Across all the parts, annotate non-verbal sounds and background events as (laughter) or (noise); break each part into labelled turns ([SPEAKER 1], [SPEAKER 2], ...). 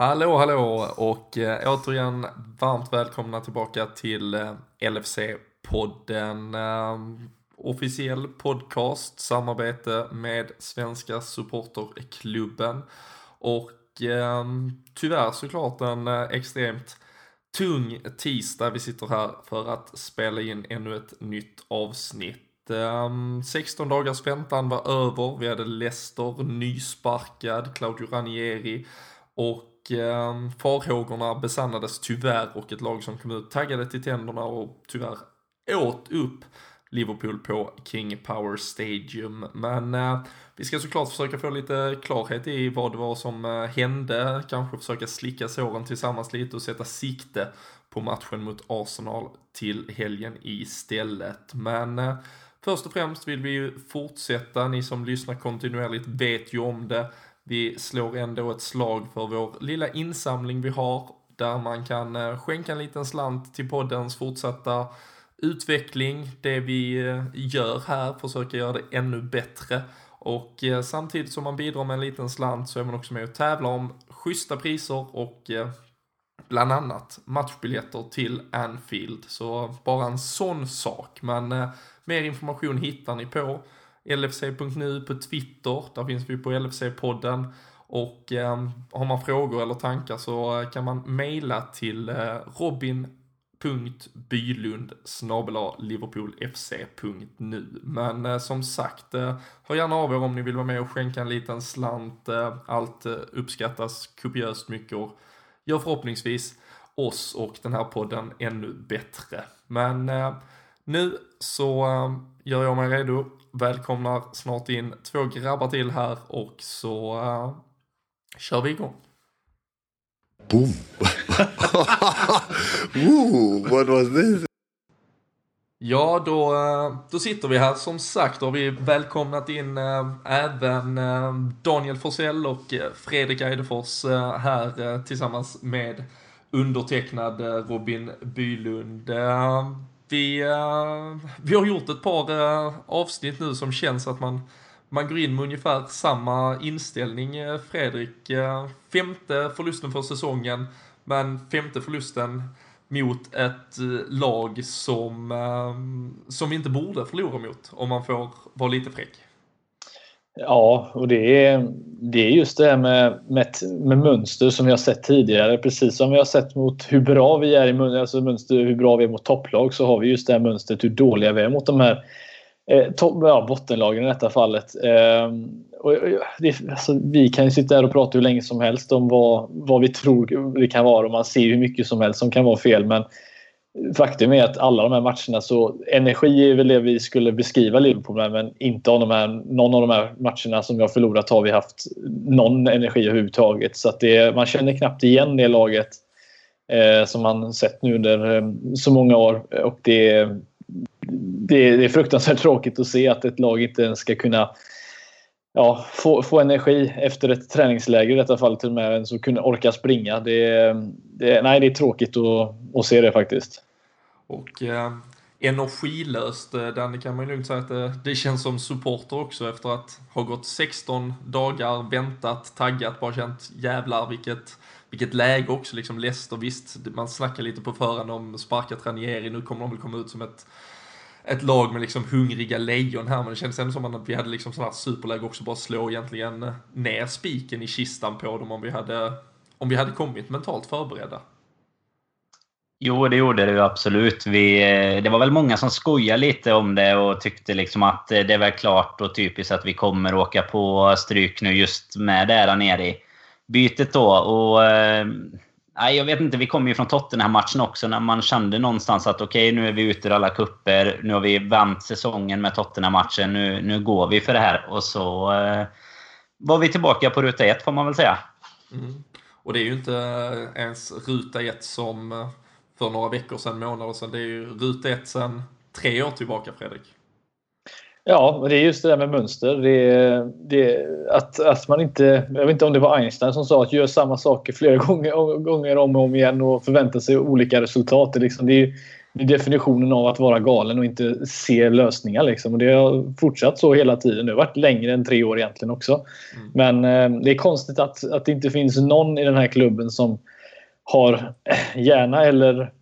[SPEAKER 1] Hallå hallå och eh, återigen varmt välkomna tillbaka till eh, LFC-podden. Eh, officiell podcast, samarbete med Svenska Supporterklubben. Och eh, tyvärr såklart en eh, extremt tung tisdag vi sitter här för att spela in ännu ett nytt avsnitt. Ehm, 16 dagars väntan var över, vi hade Leicester nysparkad, Claudio Ranieri och eh, farhågorna besannades tyvärr och ett lag som kom ut taggade till tänderna och tyvärr åt upp Liverpool på King Power Stadium. Men eh, vi ska såklart försöka få lite klarhet i vad det var som eh, hände, kanske försöka slicka såren tillsammans lite och sätta sikte på matchen mot Arsenal till helgen istället. Men eh, först och främst vill vi ju fortsätta, ni som lyssnar kontinuerligt vet ju om det. Vi slår ändå ett slag för vår lilla insamling vi har där man kan eh, skänka en liten slant till poddens fortsatta utveckling, det vi eh, gör här, försöka göra det ännu bättre. Och eh, samtidigt som man bidrar med en liten slant så är man också med och tävlar om schyssta priser och eh, bland annat matchbiljetter till Anfield. Så bara en sån sak. Men mer information hittar ni på LFC.nu på Twitter, där finns vi på LFC-podden. Och eh, har man frågor eller tankar så kan man mejla till eh, Bylund liverpoolfc.nu. Men eh, som sagt, eh, hör gärna av er om ni vill vara med och skänka en liten slant. Eh, allt eh, uppskattas kopiöst mycket och gör förhoppningsvis oss och den här podden ännu bättre. Men eh, nu så eh, gör jag mig redo välkomnar snart in två grabbar till här och så eh, kör vi igång.
[SPEAKER 2] Boom! (laughs) Ooh, what was this?
[SPEAKER 1] Ja, då, eh, då sitter vi här. Som sagt har vi välkomnat in äh, även äh, Daniel Forsell och Fredrik Eidefors äh, här tillsammans med undertecknad Robin Bylund. Vi, vi har gjort ett par avsnitt nu som känns att man, man går in med ungefär samma inställning, eh, Fredrik. Eh, femte förlusten för säsongen, men femte förlusten mot ett eh, lag som, som inte borde förlora mot, om man får vara lite fräck.
[SPEAKER 3] Ja, och det är, det är just det här med, med, med mönster som vi har sett tidigare. Precis som vi har sett mot hur bra vi är i alltså mönster, hur bra vi är mot topplag så har vi just det här mönstret hur dåliga vi är mot de här eh, ja, bottenlagen i detta fallet. Eh, och, det, alltså, vi kan ju sitta här och prata hur länge som helst om vad, vad vi tror det kan vara och man ser hur mycket som helst som kan vara fel. Men faktum är att alla de här matcherna så energi är väl det vi skulle beskriva Liverpool med men inte av de här, någon av de här matcherna som vi har förlorat har vi haft någon energi överhuvudtaget. Så att det, man känner knappt igen det laget eh, som man sett nu under eh, så många år. Och det, det, det, är fruktansvärt tråkigt att se att ett lag inte ens ska kunna ja, få, få energi efter ett träningsläger i detta fall till och med ens att kunna orka springa. Det, det, nej, det är tråkigt att, att se det faktiskt.
[SPEAKER 1] Och eh, energilöst, eh, Danny kan man ju lugnt säga att det, det känns som supporter också efter att ha gått 16 dagar, väntat, taggat, bara känt jävlar vilket vilket läge också liksom Leicester, visst man snackar lite på förhand om sparkat Ranieri, nu kommer de väl komma ut som ett ett lag med liksom hungriga lejon här, men det kändes ändå som att vi hade liksom sådana här superläge också, bara slå egentligen ner spiken i kistan på dem om vi hade, om vi hade kommit mentalt förberedda.
[SPEAKER 4] Jo, det gjorde det ju absolut. Vi, eh, det var väl många som skojade lite om det och tyckte liksom att eh, det var klart och typiskt att vi kommer åka på stryk nu just med det här nere i bytet då. Och, eh, nej, jag vet inte, vi kom ju från Tottenham-matchen också när man kände någonstans att okej, okay, nu är vi ute ur alla kupper. Nu har vi vänt säsongen med Tottenham-matchen. Nu, nu går vi för det här. Och så eh, var vi tillbaka på ruta ett får man väl säga.
[SPEAKER 1] Mm. Och det är ju inte eh, ens ruta ett som eh, för några veckor sedan, månader sedan. Det är ju ruta ett sedan tre år tillbaka, Fredrik.
[SPEAKER 3] Ja, det är just det där med mönster. Det, det, att, att man inte... Jag vet inte om det var Einstein som sa att gör samma saker flera (laughs) gånger, gånger om och om igen och förvänta sig olika resultat. Det, liksom, det är, definitionen av att vara galen och inte se lösningar. Liksom. Och det har fortsatt så hela tiden. Det har varit längre än tre år egentligen också. Mm. Men eh, det är konstigt att, att det inte finns någon i den här klubben som har hjärna eller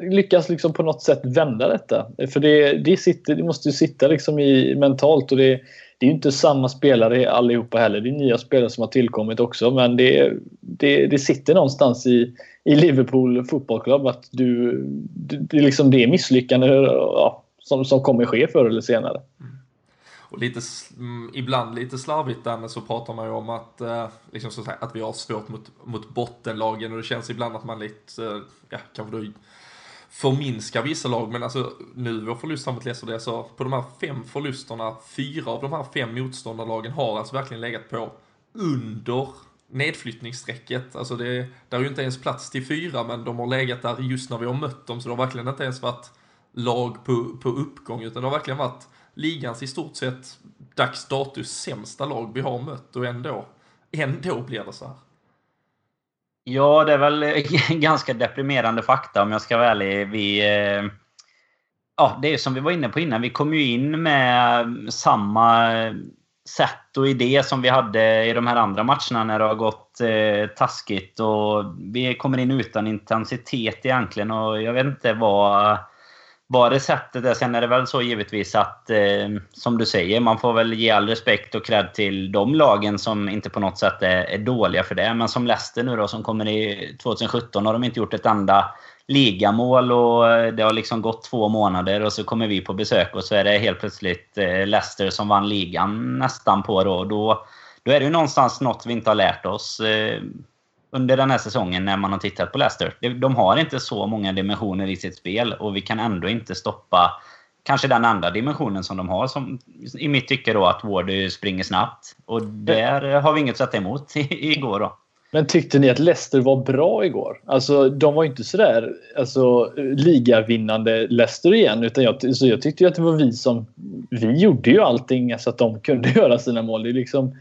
[SPEAKER 3] lyckas liksom på något sätt vända detta. För det, det, sitter, det måste ju sitta liksom i mentalt och det, det är inte samma spelare allihopa heller. Det är nya spelare som har tillkommit också men det, det, det sitter någonstans i, i Liverpool fotbollsklubb att du, det, liksom det är misslyckande ja, som, som kommer ske förr eller senare. Mm.
[SPEAKER 1] Och lite, mm, ibland lite slarvigt där men så pratar man ju om att, eh, liksom så att, säga, att vi har svårt mot, mot bottenlagen och det känns ibland att man lite, eh, ja kanske då förminska vissa lag, men alltså nu vår förlust mot Leicester, det är så på de här fem förlusterna, fyra av de här fem motståndarlagen har alltså verkligen legat på under nedflyttningsstrecket. Alltså det, där är ju inte ens plats till fyra, men de har legat där just när vi har mött dem, så det har verkligen inte ens varit lag på, på uppgång, utan det har verkligen varit ligans i stort sett dags datus sämsta lag vi har mött och ändå, ändå blir det så här.
[SPEAKER 4] Ja, det är väl (laughs) ganska deprimerande fakta om jag ska vara ärlig. Vi, eh, ja, det är som vi var inne på innan. Vi kom ju in med samma sätt och idé som vi hade i de här andra matcherna när det har gått eh, taskigt. Och vi kommer in utan intensitet egentligen. Och jag vet inte vad var det sättet där. Sen är det väl så givetvis att, eh, som du säger, man får väl ge all respekt och cred till de lagen som inte på något sätt är, är dåliga för det. Men som Leicester nu då, som kommer i 2017, har de inte gjort ett enda ligamål och eh, det har liksom gått två månader och så kommer vi på besök och så är det helt plötsligt eh, Leicester som vann ligan nästan på då. Då, då är det ju någonstans något vi inte har lärt oss. Eh, under den här säsongen när man har tittat på Leicester. De har inte så många dimensioner i sitt spel och vi kan ändå inte stoppa kanske den andra dimensionen som de har. Som, I mitt tycke då att Ward springer snabbt. Och där har vi inget att sätta emot igår då.
[SPEAKER 3] Men tyckte ni att Leicester var bra igår? Alltså, de var inte sådär alltså, ligavinnande Leicester igen. Utan jag, så jag tyckte att det var vi som... Vi gjorde ju allting så att de kunde (laughs) göra sina mål. Det är liksom,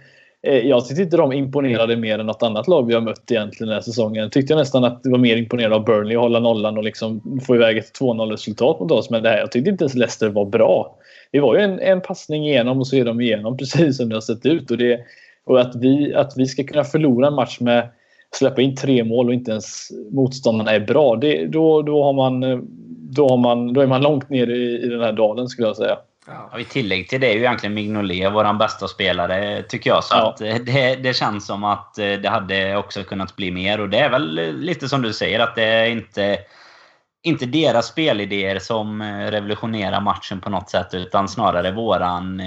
[SPEAKER 3] Eh, jag tyckte inte de imponerade mer än något annat lag vi har mött egentligen den här säsongen. Tyckte jag nästan att det var mer imponerande av Burnley att hålla nollan och liksom få iväg ett 2-0 resultat mot oss. Men det här, jag tyckte inte ens Leicester var bra. Det var ju en, en passning igenom och så är de igenom (laughs) precis som det har sett ut. Och, det, och att, vi, att vi ska kunna förlora en match med släppa in tre mål och inte ens motståndarna är bra. Det, då, då, har man, eh, då, har man, då är man långt ner i, i den här dalen skulle jag säga.
[SPEAKER 4] Ja. I tillägg till det är ju egentligen Mignolet vår bästa spelare, tycker jag. Så ja. att eh, det, det känns som att eh, det hade också kunnat bli mer. Och det är väl lite som du säger, att det är inte, inte deras spelidéer som eh, revolutionerar matchen på något sätt, utan snarare våran...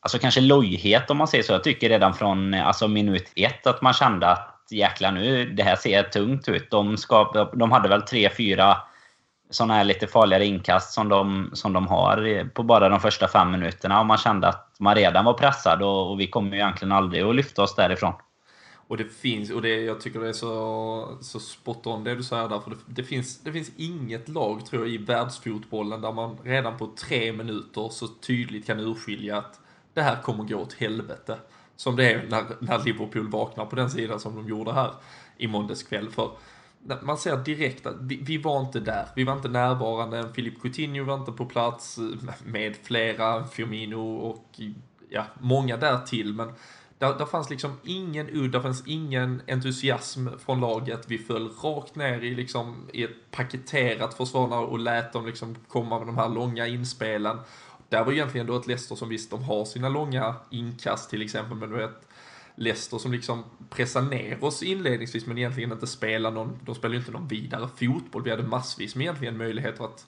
[SPEAKER 4] Alltså kanske lojhet om man säger så. Jag tycker redan från alltså minut ett att man kände att jäklar nu, det här ser tungt ut. De, ska, de hade väl tre, fyra sådana här lite farligare inkast som de, som de har på bara de första fem minuterna. Och man kände att man redan var pressad och, och vi kommer ju egentligen aldrig att lyfta oss därifrån.
[SPEAKER 1] Och det finns, och det, jag tycker det är så, så spot on det du säger där, för det, det, finns, det finns inget lag tror jag i världsfotbollen där man redan på tre minuter så tydligt kan urskilja att det här kommer gå åt helvete. Som det är när, när Liverpool vaknar på den sidan som de gjorde här i måndags kväll. För man ser direkt att vi, vi, var inte där. Vi var inte närvarande. Filip Coutinho var inte på plats med flera, Firmino och ja, många där till. Men där, där fanns liksom ingen udd, där fanns ingen entusiasm från laget. Vi föll rakt ner i, liksom, i ett paketerat försvar och lät dem liksom komma med de här långa inspelen. Där var egentligen då ett Leicester som visst, de har sina långa inkast till exempel, men du vet, Leicester som liksom pressar ner oss inledningsvis men egentligen inte spelar någon, de spelar ju inte någon vidare fotboll. Vi hade massvis med egentligen möjligheter att,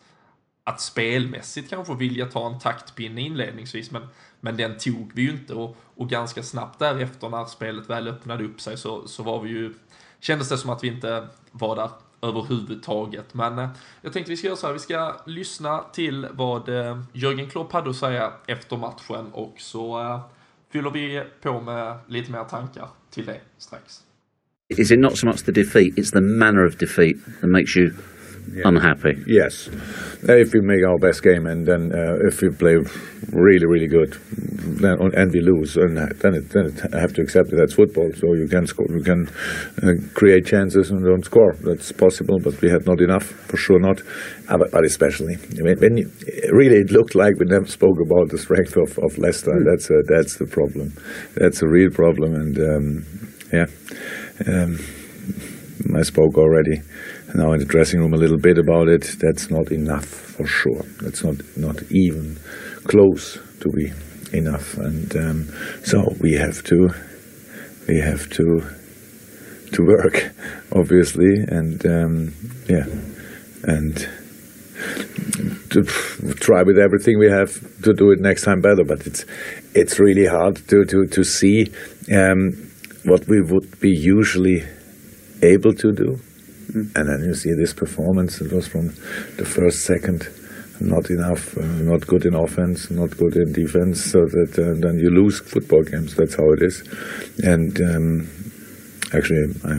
[SPEAKER 1] att spelmässigt kanske vilja ta en taktpinne inledningsvis men, men den tog vi ju inte och, och ganska snabbt därefter när spelet väl öppnade upp sig så, så var vi ju, kändes det som att vi inte var där överhuvudtaget. Men eh, jag tänkte vi ska göra så här, vi ska lyssna till vad eh, Jörgen Klopp hade att säga efter matchen och så eh, fyller vi på med lite mer tankar till det strax.
[SPEAKER 5] Is it not so much the defeat, it's the manner of defeat that makes you unhappy.
[SPEAKER 2] Yes, if we make our best game and then uh, if we play really really good, then and we lose, and then it, then it have to accept it. That's football. So you can score, you can uh, create chances and don't score. That's possible, but we had not enough for sure not. Uh, but, but especially when, when you, really it looked like we never spoke about the strength of, of Leicester. That's a, that's the problem. That's a real problem, and um, yeah. Um, I spoke already now in the dressing room a little bit about it. That's not enough for sure. That's not not even close to be enough, and um, so we have to we have to to work, (laughs) obviously, and um, yeah, and to try with everything we have to do it next time better. But it's it's really hard to to to see um, what we would be usually able to do. And then you see this performance. It was from the first second, not enough, uh, not good in offense, not good in defense. So that uh, then you lose football games. That's how it is. And um, actually, I,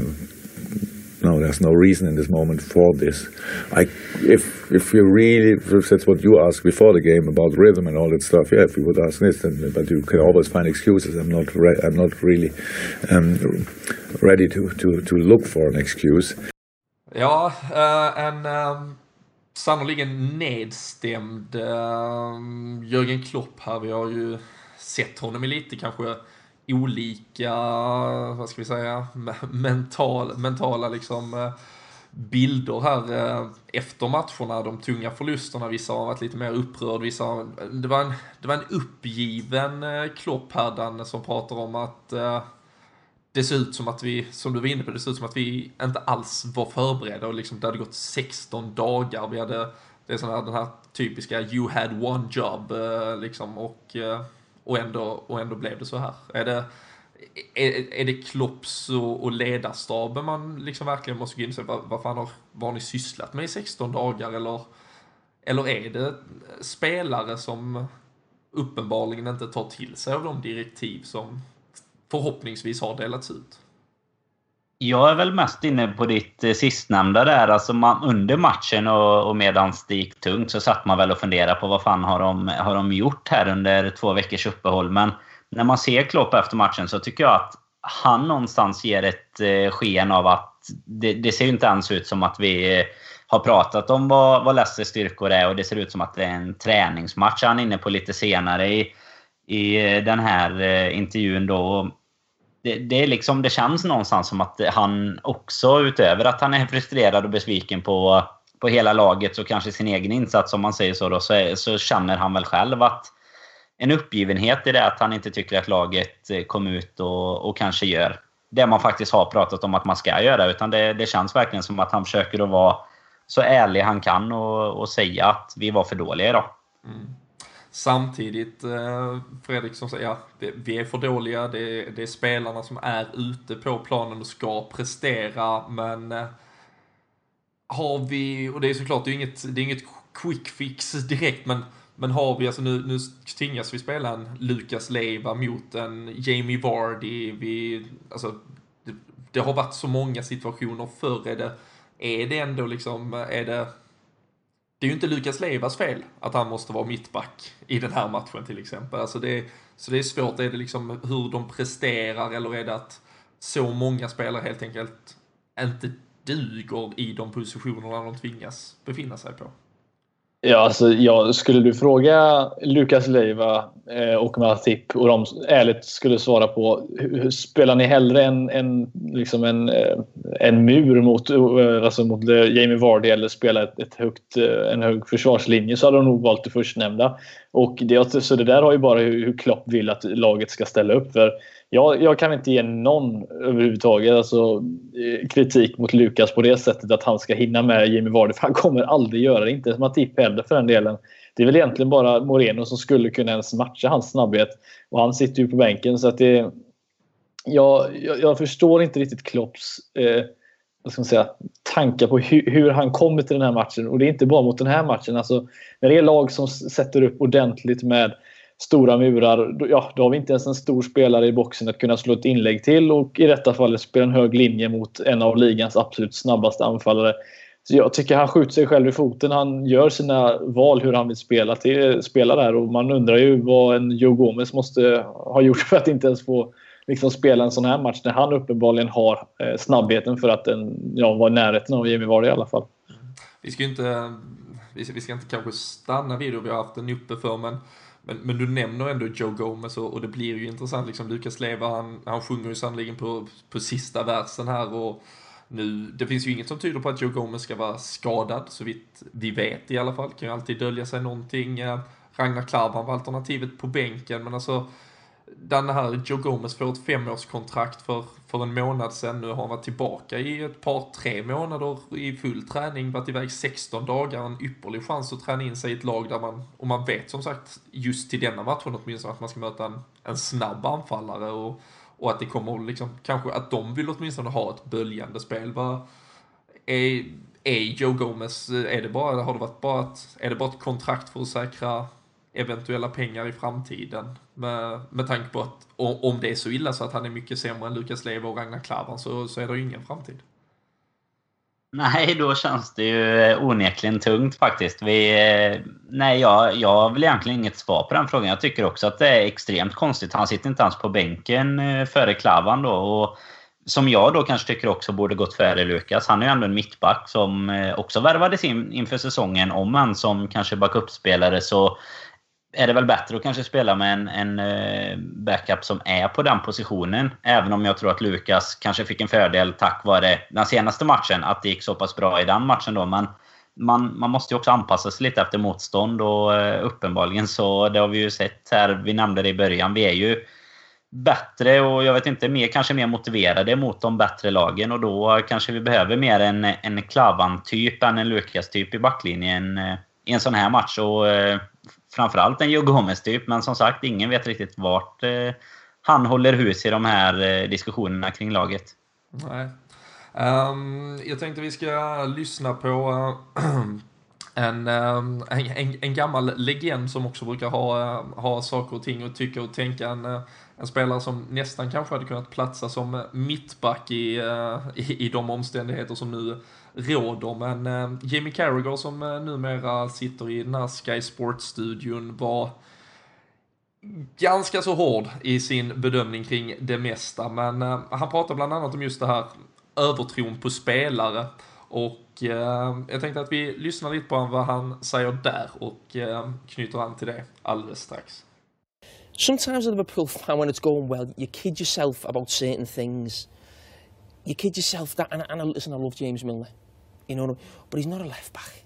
[SPEAKER 2] no, there's no reason in this moment for this. I, if if you really, if that's what you asked before the game about rhythm and all that stuff, yeah, if you would ask this, then but you can always find excuses. I'm not, re- I'm not really um, ready to, to to look for an excuse.
[SPEAKER 1] Ja, eh, en ehm, sannoliken nedstämd ehm, Jörgen Klopp här. Vi har ju sett honom i lite kanske olika, vad ska vi säga, mental, mentala liksom eh, bilder här eh, efter matcherna, de tunga förlusterna. Vissa har varit lite mer upprörd, vissa har, det, var en, det var en uppgiven Klopp här, Danne, som pratar om att det ser ut som att vi, som du var inne på, det ser ut som att vi inte alls var förberedda och liksom det hade gått 16 dagar. Vi hade, det är sån här, den här typiska you had one job eh, liksom och, eh, och, ändå, och ändå blev det så här. Är det, är, är det Klopps och, och ledarstaben man liksom verkligen måste gå in och säga, vad, vad fan har, vad har ni sysslat med i 16 dagar eller, eller är det spelare som uppenbarligen inte tar till sig av de direktiv som förhoppningsvis har delats ut.
[SPEAKER 4] Jag är väl mest inne på ditt eh, sistnämnda där. Alltså man, under matchen och, och medan det gick tungt så satt man väl och funderade på vad fan har de, har de gjort här under två veckors uppehåll. Men när man ser Klopp efter matchen så tycker jag att han någonstans ger ett eh, sken av att det, det ser ju inte ens ut som att vi eh, har pratat om vad, vad Leicesters styrkor är och det ser ut som att det är en träningsmatch han är inne på lite senare i, i eh, den här intervjun då det, det, är liksom, det känns någonstans som att han också, utöver att han är frustrerad och besviken på, på hela laget och kanske sin egen insats, om man säger så, då, så, är, så känner han väl själv att en uppgivenhet i det att han inte tycker att laget eh, kom ut och, och kanske gör det man faktiskt har pratat om att man ska göra. Utan det, det känns verkligen som att han försöker att vara så ärlig han kan och, och säga att vi var för dåliga idag. Mm.
[SPEAKER 1] Samtidigt, eh, Fredrik som säger, ja, vi är för dåliga, det är, det är spelarna som är ute på planen och ska prestera, men eh, har vi, och det är såklart, det är inget, det är inget quick fix direkt, men, men har vi, alltså nu, nu tvingas vi spela en Lukas Leiva mot en Jamie Vardy, vi, alltså, det, det har varit så många situationer förr, är det, är det ändå liksom, eh, är det det är ju inte Lukas Leivas fel att han måste vara mittback i den här matchen till exempel. Alltså det, så det är svårt, är det liksom hur de presterar eller är det att så många spelare helt enkelt inte duger i de positionerna de tvingas befinna sig på?
[SPEAKER 3] Ja, alltså, ja, skulle du fråga Lukas Leiva eh, och Matip och de ärligt skulle svara på hur, spelar ni hellre en, en, liksom en, eh, en mur mot, eh, alltså mot eh, Jamie Vardy eller spela ett, ett högt, en hög försvarslinje så hade de nog valt det förstnämnda. Och det, alltså, så det där har ju bara hur, hur Klopp vill att laget ska ställa upp. För jag, jag kan inte ge någon överhuvudtaget alltså, eh, kritik mot Lukas på det sättet att han ska hinna med Jimmy Vardy. För han kommer aldrig göra det. Inte ens Matip heller för den delen. Det är väl egentligen bara Moreno som skulle kunna ens matcha hans snabbhet. Och han sitter ju på bänken. så att det jag, jag, jag förstår inte riktigt Klopps eh, vad ska man säga, tankar på hur, hur, han kommer till den här matchen. Och det är inte bara mot den här matchen. Alltså, när det är lag som sätter upp ordentligt med stora murar, då, ja, då har vi inte ens en stor spelare i boxen att kunna slå ett inlägg till och i detta fallet spela en hög linje mot en av ligans absolut snabbaste anfallare. så jag tycker han skjuter sig själv i foten. Han gör sina val hur han vill spela, till, spela där och man undrar ju vad en Joe Gomez måste ha gjort för att inte ens få liksom spela en sån här match när han uppenbarligen har eh, snabbheten för att den, ja, vara i närheten av Jamie Vardy i alla fall.
[SPEAKER 1] Vi ska inte, vi ska, vi ska inte kanske stanna vid det, vi har haft den uppe för men men, men du nämner ändå Joe Gomez och, och det blir ju intressant liksom. Lukas Leva han, han sjunger ju sannoliken på, på sista versen här och nu, det finns ju inget som tyder på att Joe Gomez ska vara skadad, så vitt vi vet i alla fall. Kan ju alltid dölja sig någonting. Eh, Ragnar Klavan var alternativet på bänken, men alltså den här Joe Gomez får ett femårskontrakt för, för en månad sedan. Nu har han varit tillbaka i ett par, tre månader i full träning, varit iväg 16 dagar, en ypperlig chans att träna in sig i ett lag där man, och man vet som sagt, just till denna matchen åtminstone, att man ska möta en, en snabb anfallare och, och att det kommer liksom, kanske att de vill åtminstone ha ett böljande spel. Vad, är, är Joe Gomez, är det bara, har det varit bara ett, är det bara ett kontrakt för att säkra eventuella pengar i framtiden. Med, med tanke på att om det är så illa så att han är mycket sämre än Lukas Leva och Ragnar Klavan så, så är det ju ingen framtid.
[SPEAKER 4] Nej, då känns det ju eh, onekligen tungt faktiskt. Vi, eh, nej, jag, jag har väl egentligen inget svar på den frågan. Jag tycker också att det är extremt konstigt. Han sitter inte ens på bänken eh, före Klavan då. Och som jag då kanske tycker också borde gått före Lukas. Han är ju ändå en mittback som också värvades in inför säsongen. Om man som kanske backupspelare så är det väl bättre att kanske spela med en, en eh, backup som är på den positionen. Även om jag tror att Lukas kanske fick en fördel tack vare den senaste matchen. Att det gick så pass bra i den matchen då. Men man, man måste ju också anpassa sig lite efter motstånd och eh, uppenbarligen så, det har vi ju sett här, vi nämnde det i början, vi är ju bättre och jag vet inte, mer, kanske mer motiverade mot de bättre lagen och då kanske vi behöver mer en, en Klavan-typ än en Lukas-typ i backlinjen eh, i en sån här match. Och framförallt en Joe Gomez typ. Men som sagt, ingen vet riktigt vart eh, han håller hus i de här eh, diskussionerna kring laget.
[SPEAKER 1] Nej. Um, jag tänkte vi ska lyssna på (clears throat) uh, en, en, en, gammal legend som också brukar ha, eh, ha saker och ting och tycka och tänka. En, en spelare som nästan kanske hade kunnat platsa som mittback i, i, i de omständigheter som nu råder. Men eh, Carragher som eh, numera sitter i den här Sky Sports-studion var ganska så hård i sin bedömning kring det mesta. Men eh, han pratar bland annat om just det här övertron på spelare. Och eh, jag tänkte att vi lyssnar lite på vad han säger där och eh, knyter an till det alldeles strax.
[SPEAKER 5] Sometimes a Liverpool fan, when it's going well, you kid yourself about certain things. You kid yourself that, and, and listen, I love James Milner. You know, but he's not a left back.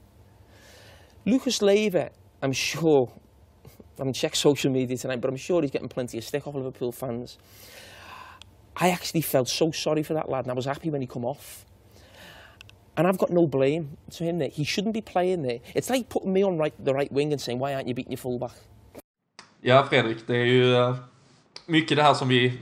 [SPEAKER 5] Lucas Leiva, I'm sure, I haven't checked social media tonight, but I'm sure he's getting plenty of stick off Liverpool fans. I actually felt so sorry for that lad, and I was happy when he come off. And I've got no blame to him there. He shouldn't be playing there. It's like putting me on right, the right wing and saying, why aren't you beating your fullback?
[SPEAKER 1] Ja, Fredrik, det är ju eh, mycket det här som vi,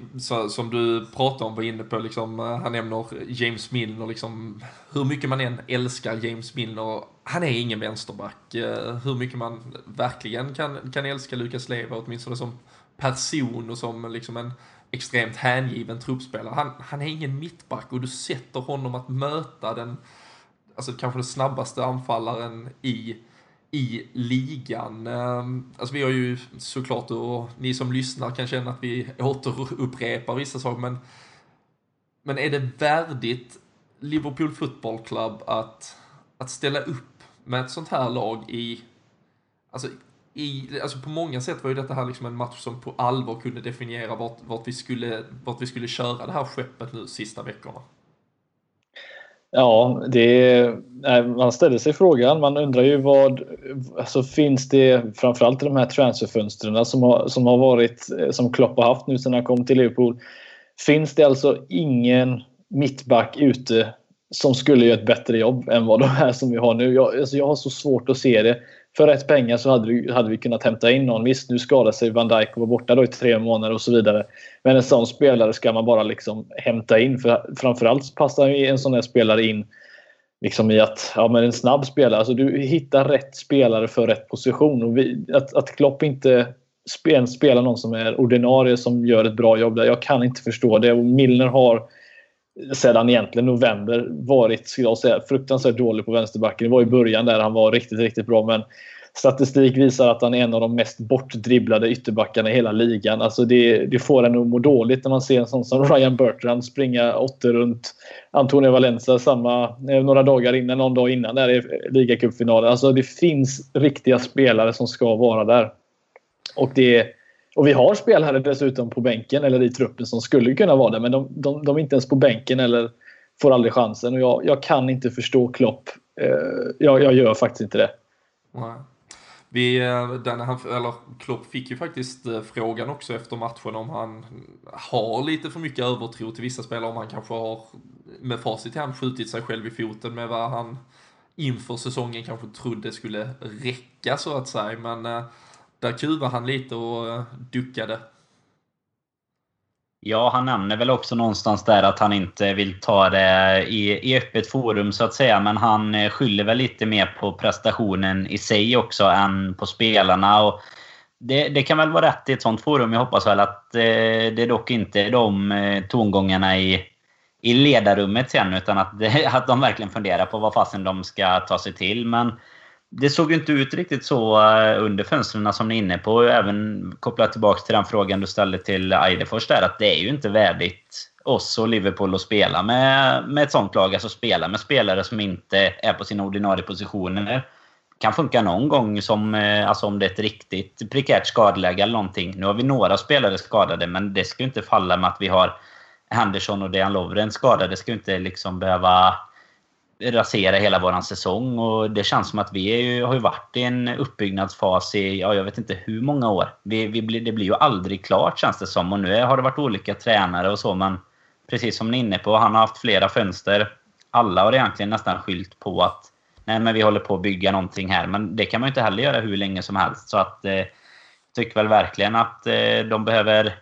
[SPEAKER 1] som du pratade om, var inne på, liksom, eh, han nämner James Milner, liksom, hur mycket man än älskar James Milner, han är ingen vänsterback. Eh, hur mycket man verkligen kan, kan älska Lukas Leva, åtminstone som person och som liksom en extremt hängiven truppspelare. Han, han är ingen mittback och du sätter honom att möta den, alltså kanske den snabbaste anfallaren i i ligan. Ehm, alltså vi har ju såklart, och ni som lyssnar kan känna att vi återupprepar vissa saker, men, men är det värdigt Liverpool Football Club att, att ställa upp med ett sånt här lag i, alltså, i, alltså på många sätt var ju detta här liksom en match som på allvar kunde definiera vart, vart, vi, skulle, vart vi skulle köra det här skeppet nu sista veckorna.
[SPEAKER 3] Ja, det man ställer sig frågan. Man undrar ju vad... Alltså finns det framförallt i de här transferfönstren som har, som har varit som Klopp har haft nu sedan han kom till Liverpool. Finns det alltså ingen mittback ute som skulle göra ett bättre jobb än vad de här som vi har nu? Jag, alltså jag har så svårt att se det för rätt pengar så hade vi, hade vi kunnat hämta in någon. Visst, nu skadade sig Van Dijk och var borta då i tre månader och så vidare. Men en sån spelare ska man bara liksom hämta in. För framförallt passar en sån här spelare in liksom i att ja, men en snabb spelare. Alltså du hittar rätt spelare för rätt position. Och vi, att, att Klopp inte spelar någon som är ordinarie som gör ett bra jobb där. Jag kan inte förstå det. Och Milner har sedan egentligen november varit, skulle jag säga, fruktansvärt dålig på vänsterbacken. Det var i början där han var riktigt, riktigt bra. Men statistik visar att han är en av de mest bortdribblade ytterbackarna i hela ligan. Alltså det, det får en att må dåligt när man ser en sån som Ryan Bertrand springa åter runt Antonio Valencia samma, eh, några dagar innan, någon dag innan där i ligacupfinalen. Alltså det finns riktiga spelare som ska vara där. Och, det, och vi har spelare dessutom på bänken eller i truppen som skulle kunna vara där men de, de, de är inte ens på bänken eller får aldrig chansen. Och jag, jag kan inte förstå Klopp. Eh, jag, jag gör faktiskt inte det.
[SPEAKER 1] Nej. Vi, eh, den, han, eller Klopp fick ju faktiskt eh, frågan också efter matchen om han har lite för mycket övertro till vissa spelare, om han kanske har med facit i hand skjutit sig själv i foten med vad han inför säsongen kanske trodde skulle räcka så att säga. Men eh, där kuvade han lite och eh, duckade.
[SPEAKER 4] Ja, han nämner väl också någonstans där att han inte vill ta det i, i öppet forum så att säga. Men han eh, skyller väl lite mer på prestationen i sig också än på spelarna. Och det, det kan väl vara rätt i ett sånt forum. Jag hoppas väl att eh, det dock inte är de eh, tongångarna i, i ledarrummet sen. Utan att, (laughs) att de verkligen funderar på vad fasen de ska ta sig till. Men det såg ju inte ut riktigt så eh, under fönstren som ni är inne på. Även kopplat tillbaka till den frågan du ställde till Eidefors där. Att det är ju inte värdigt oss och Liverpool att spela med, med ett sånt lag. Alltså spela med spelare som inte är på sina ordinarie positioner. Kan funka någon gång som, eh, alltså om det är ett riktigt prekärt skadeläge eller någonting. Nu har vi några spelare skadade, men det ska ju inte falla med att vi har Henderson och Dejan Lovren skadade. Det ska ju inte liksom behöva rasera hela våran säsong. Och det känns som att vi ju, har ju varit i en uppbyggnadsfas i, ja, jag vet inte hur många år. Vi, vi blir, det blir ju aldrig klart känns det som. Och nu har det varit olika tränare och så, men precis som ni är inne på, han har haft flera fönster. Alla har egentligen nästan skylt på att nej, men vi håller på att bygga någonting här. Men det kan man ju inte heller göra hur länge som helst. Så att eh, tycker väl verkligen att eh, de behöver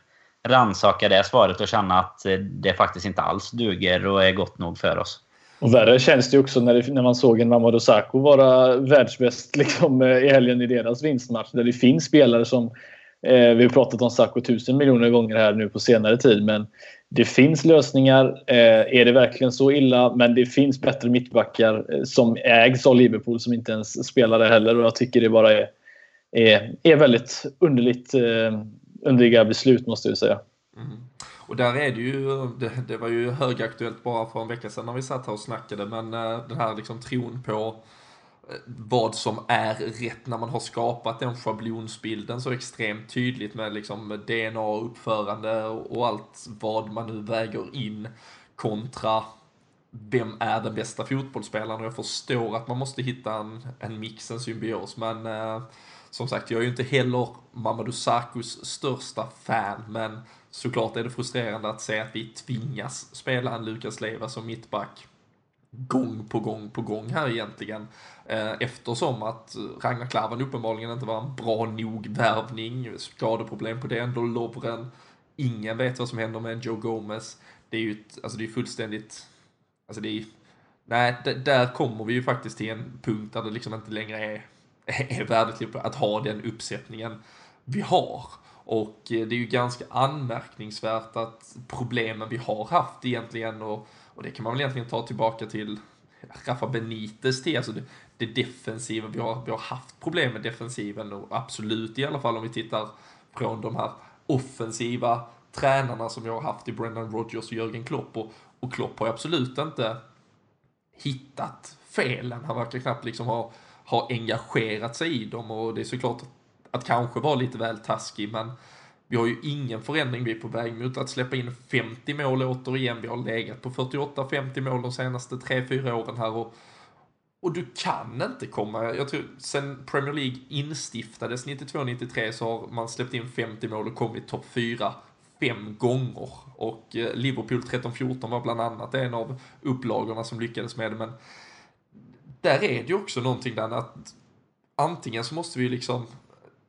[SPEAKER 4] ransaka det svaret och känna att eh, det faktiskt inte alls duger och är gott nog för oss.
[SPEAKER 3] Och värre känns det också när, det, när man såg en Mamadou Sakho vara världsbäst (laughs) liksom, eh, i helgen i deras vinstmatch. Där det finns spelare som... Eh, vi har pratat om Sakho tusen miljoner gånger här nu på senare tid. Men det finns lösningar. Eh, är det verkligen så illa? Men det finns bättre mittbackar eh, som ägs av Liverpool som inte ens spelar där heller. Och jag tycker det bara är, är, är väldigt underligt, eh, underliga beslut måste jag säga. Mm.
[SPEAKER 1] Och där är det ju, det, det, var ju högaktuellt bara för en vecka sedan när vi satt här och snackade, men eh, den här liksom tron på eh, vad som är rätt när man har skapat den schablonsbilden så extremt tydligt med liksom DNA, uppförande och allt vad man nu väger in kontra vem är den bästa fotbollsspelaren? Och jag förstår att man måste hitta en, en mix, en symbios, men eh, som sagt, jag är ju inte heller Mamadou Sakos största fan, men såklart är det frustrerande att se att vi tvingas spela en Lukas Leiva som mittback gång på gång på gång här egentligen. Eh, eftersom att Ragnar Klavan uppenbarligen inte var en bra nog värvning, skadeproblem på det, ändå. Lovren, ingen vet vad som händer med en Joe Gomez. Det är ju ett, alltså det är fullständigt, alltså det är Nej, där kommer vi ju faktiskt till en punkt där det liksom inte längre är, (laughs) är värdet typ att ha den uppsättningen vi har. Och eh, det är ju ganska anmärkningsvärt att problemen vi har haft egentligen, och, och det kan man väl egentligen ta tillbaka till Rafa Benites till, alltså det, det defensiva, vi har, vi har haft problem med defensiven och absolut i alla fall om vi tittar från de här offensiva tränarna som jag har haft i Brendan Rodgers och Jörgen Klopp och, och Klopp har ju absolut inte hittat felen. Han verkar knappt liksom ha, ha engagerat sig i dem och det är såklart att kanske vara lite väl taskig, men vi har ju ingen förändring. Vi är på väg mot att släppa in 50 mål återigen. Vi har legat på 48-50 mål de senaste 3-4 åren här och, och du kan inte komma, jag tror sen Premier League instiftades 92-93 så har man släppt in 50 mål och kommit topp 4 fem gånger. Och eh, Liverpool 13-14 var bland annat en av upplagorna som lyckades med det, men där är det ju också någonting där att antingen så måste vi liksom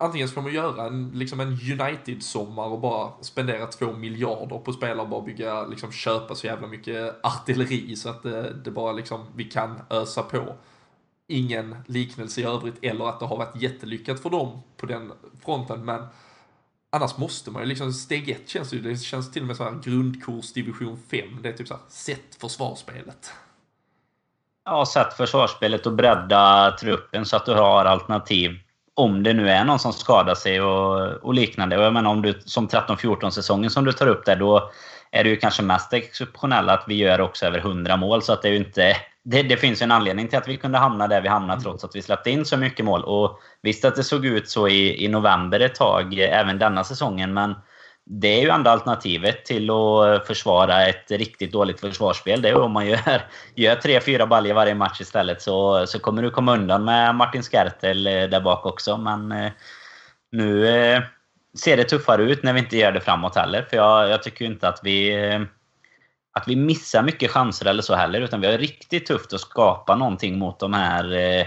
[SPEAKER 1] antingen så får man göra en, liksom en United-sommar och bara spendera två miljarder på spelare och bara bygga, liksom köpa så jävla mycket artilleri så att det, det bara liksom, vi kan ösa på. Ingen liknelse i övrigt eller att det har varit jättelyckat för dem på den fronten men annars måste man ju liksom, steg ett känns ju, det känns till och med så här grundkurs division 5. Det är typ så här, sätt försvarsspelet.
[SPEAKER 4] Ja, sätt försvarsspelet och bredda truppen så att du har alternativ. Om det nu är någon som skadar sig och, och liknande. Och jag menar om du som 13-14 säsongen som du tar upp där, då är det ju kanske mest exceptionella att vi gör också över 100 mål. Så att det är ju inte... Det, det finns en anledning till att vi kunde hamna där vi hamnade trots att vi släppte in så mycket mål. Och visst att det såg ut så i, i november ett tag, även denna säsongen, men det är ju ändå alternativet till att försvara ett riktigt dåligt försvarsspel. Det är om man gör, (laughs) gör tre, fyra baljor varje match istället så, så kommer du komma undan med Martin Skertel där bak också. Men eh, nu eh, ser det tuffare ut när vi inte gör det framåt heller. För jag, jag tycker inte att vi, att vi missar mycket chanser eller så heller. Utan vi har riktigt tufft att skapa någonting mot de här, eh,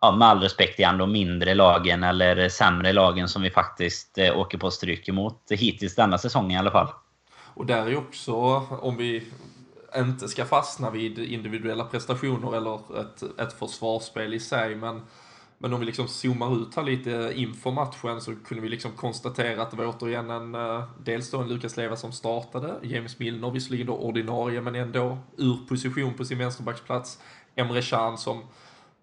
[SPEAKER 4] ja, med all respekt igen, de mindre lagen eller sämre lagen som vi faktiskt eh, åker på stryk emot. Hittills denna säsong i alla fall.
[SPEAKER 1] Och där är också, om vi inte ska fastna vid individuella prestationer eller ett, ett försvarsspel i sig, men men om vi liksom zoomar ut här lite inför matchen så kunde vi liksom konstatera att det var återigen en, eh, dels då en Lukas Leva som startade, James Milner visserligen då ordinarie men ändå ur position på sin vänsterbacksplats, Emre Can som,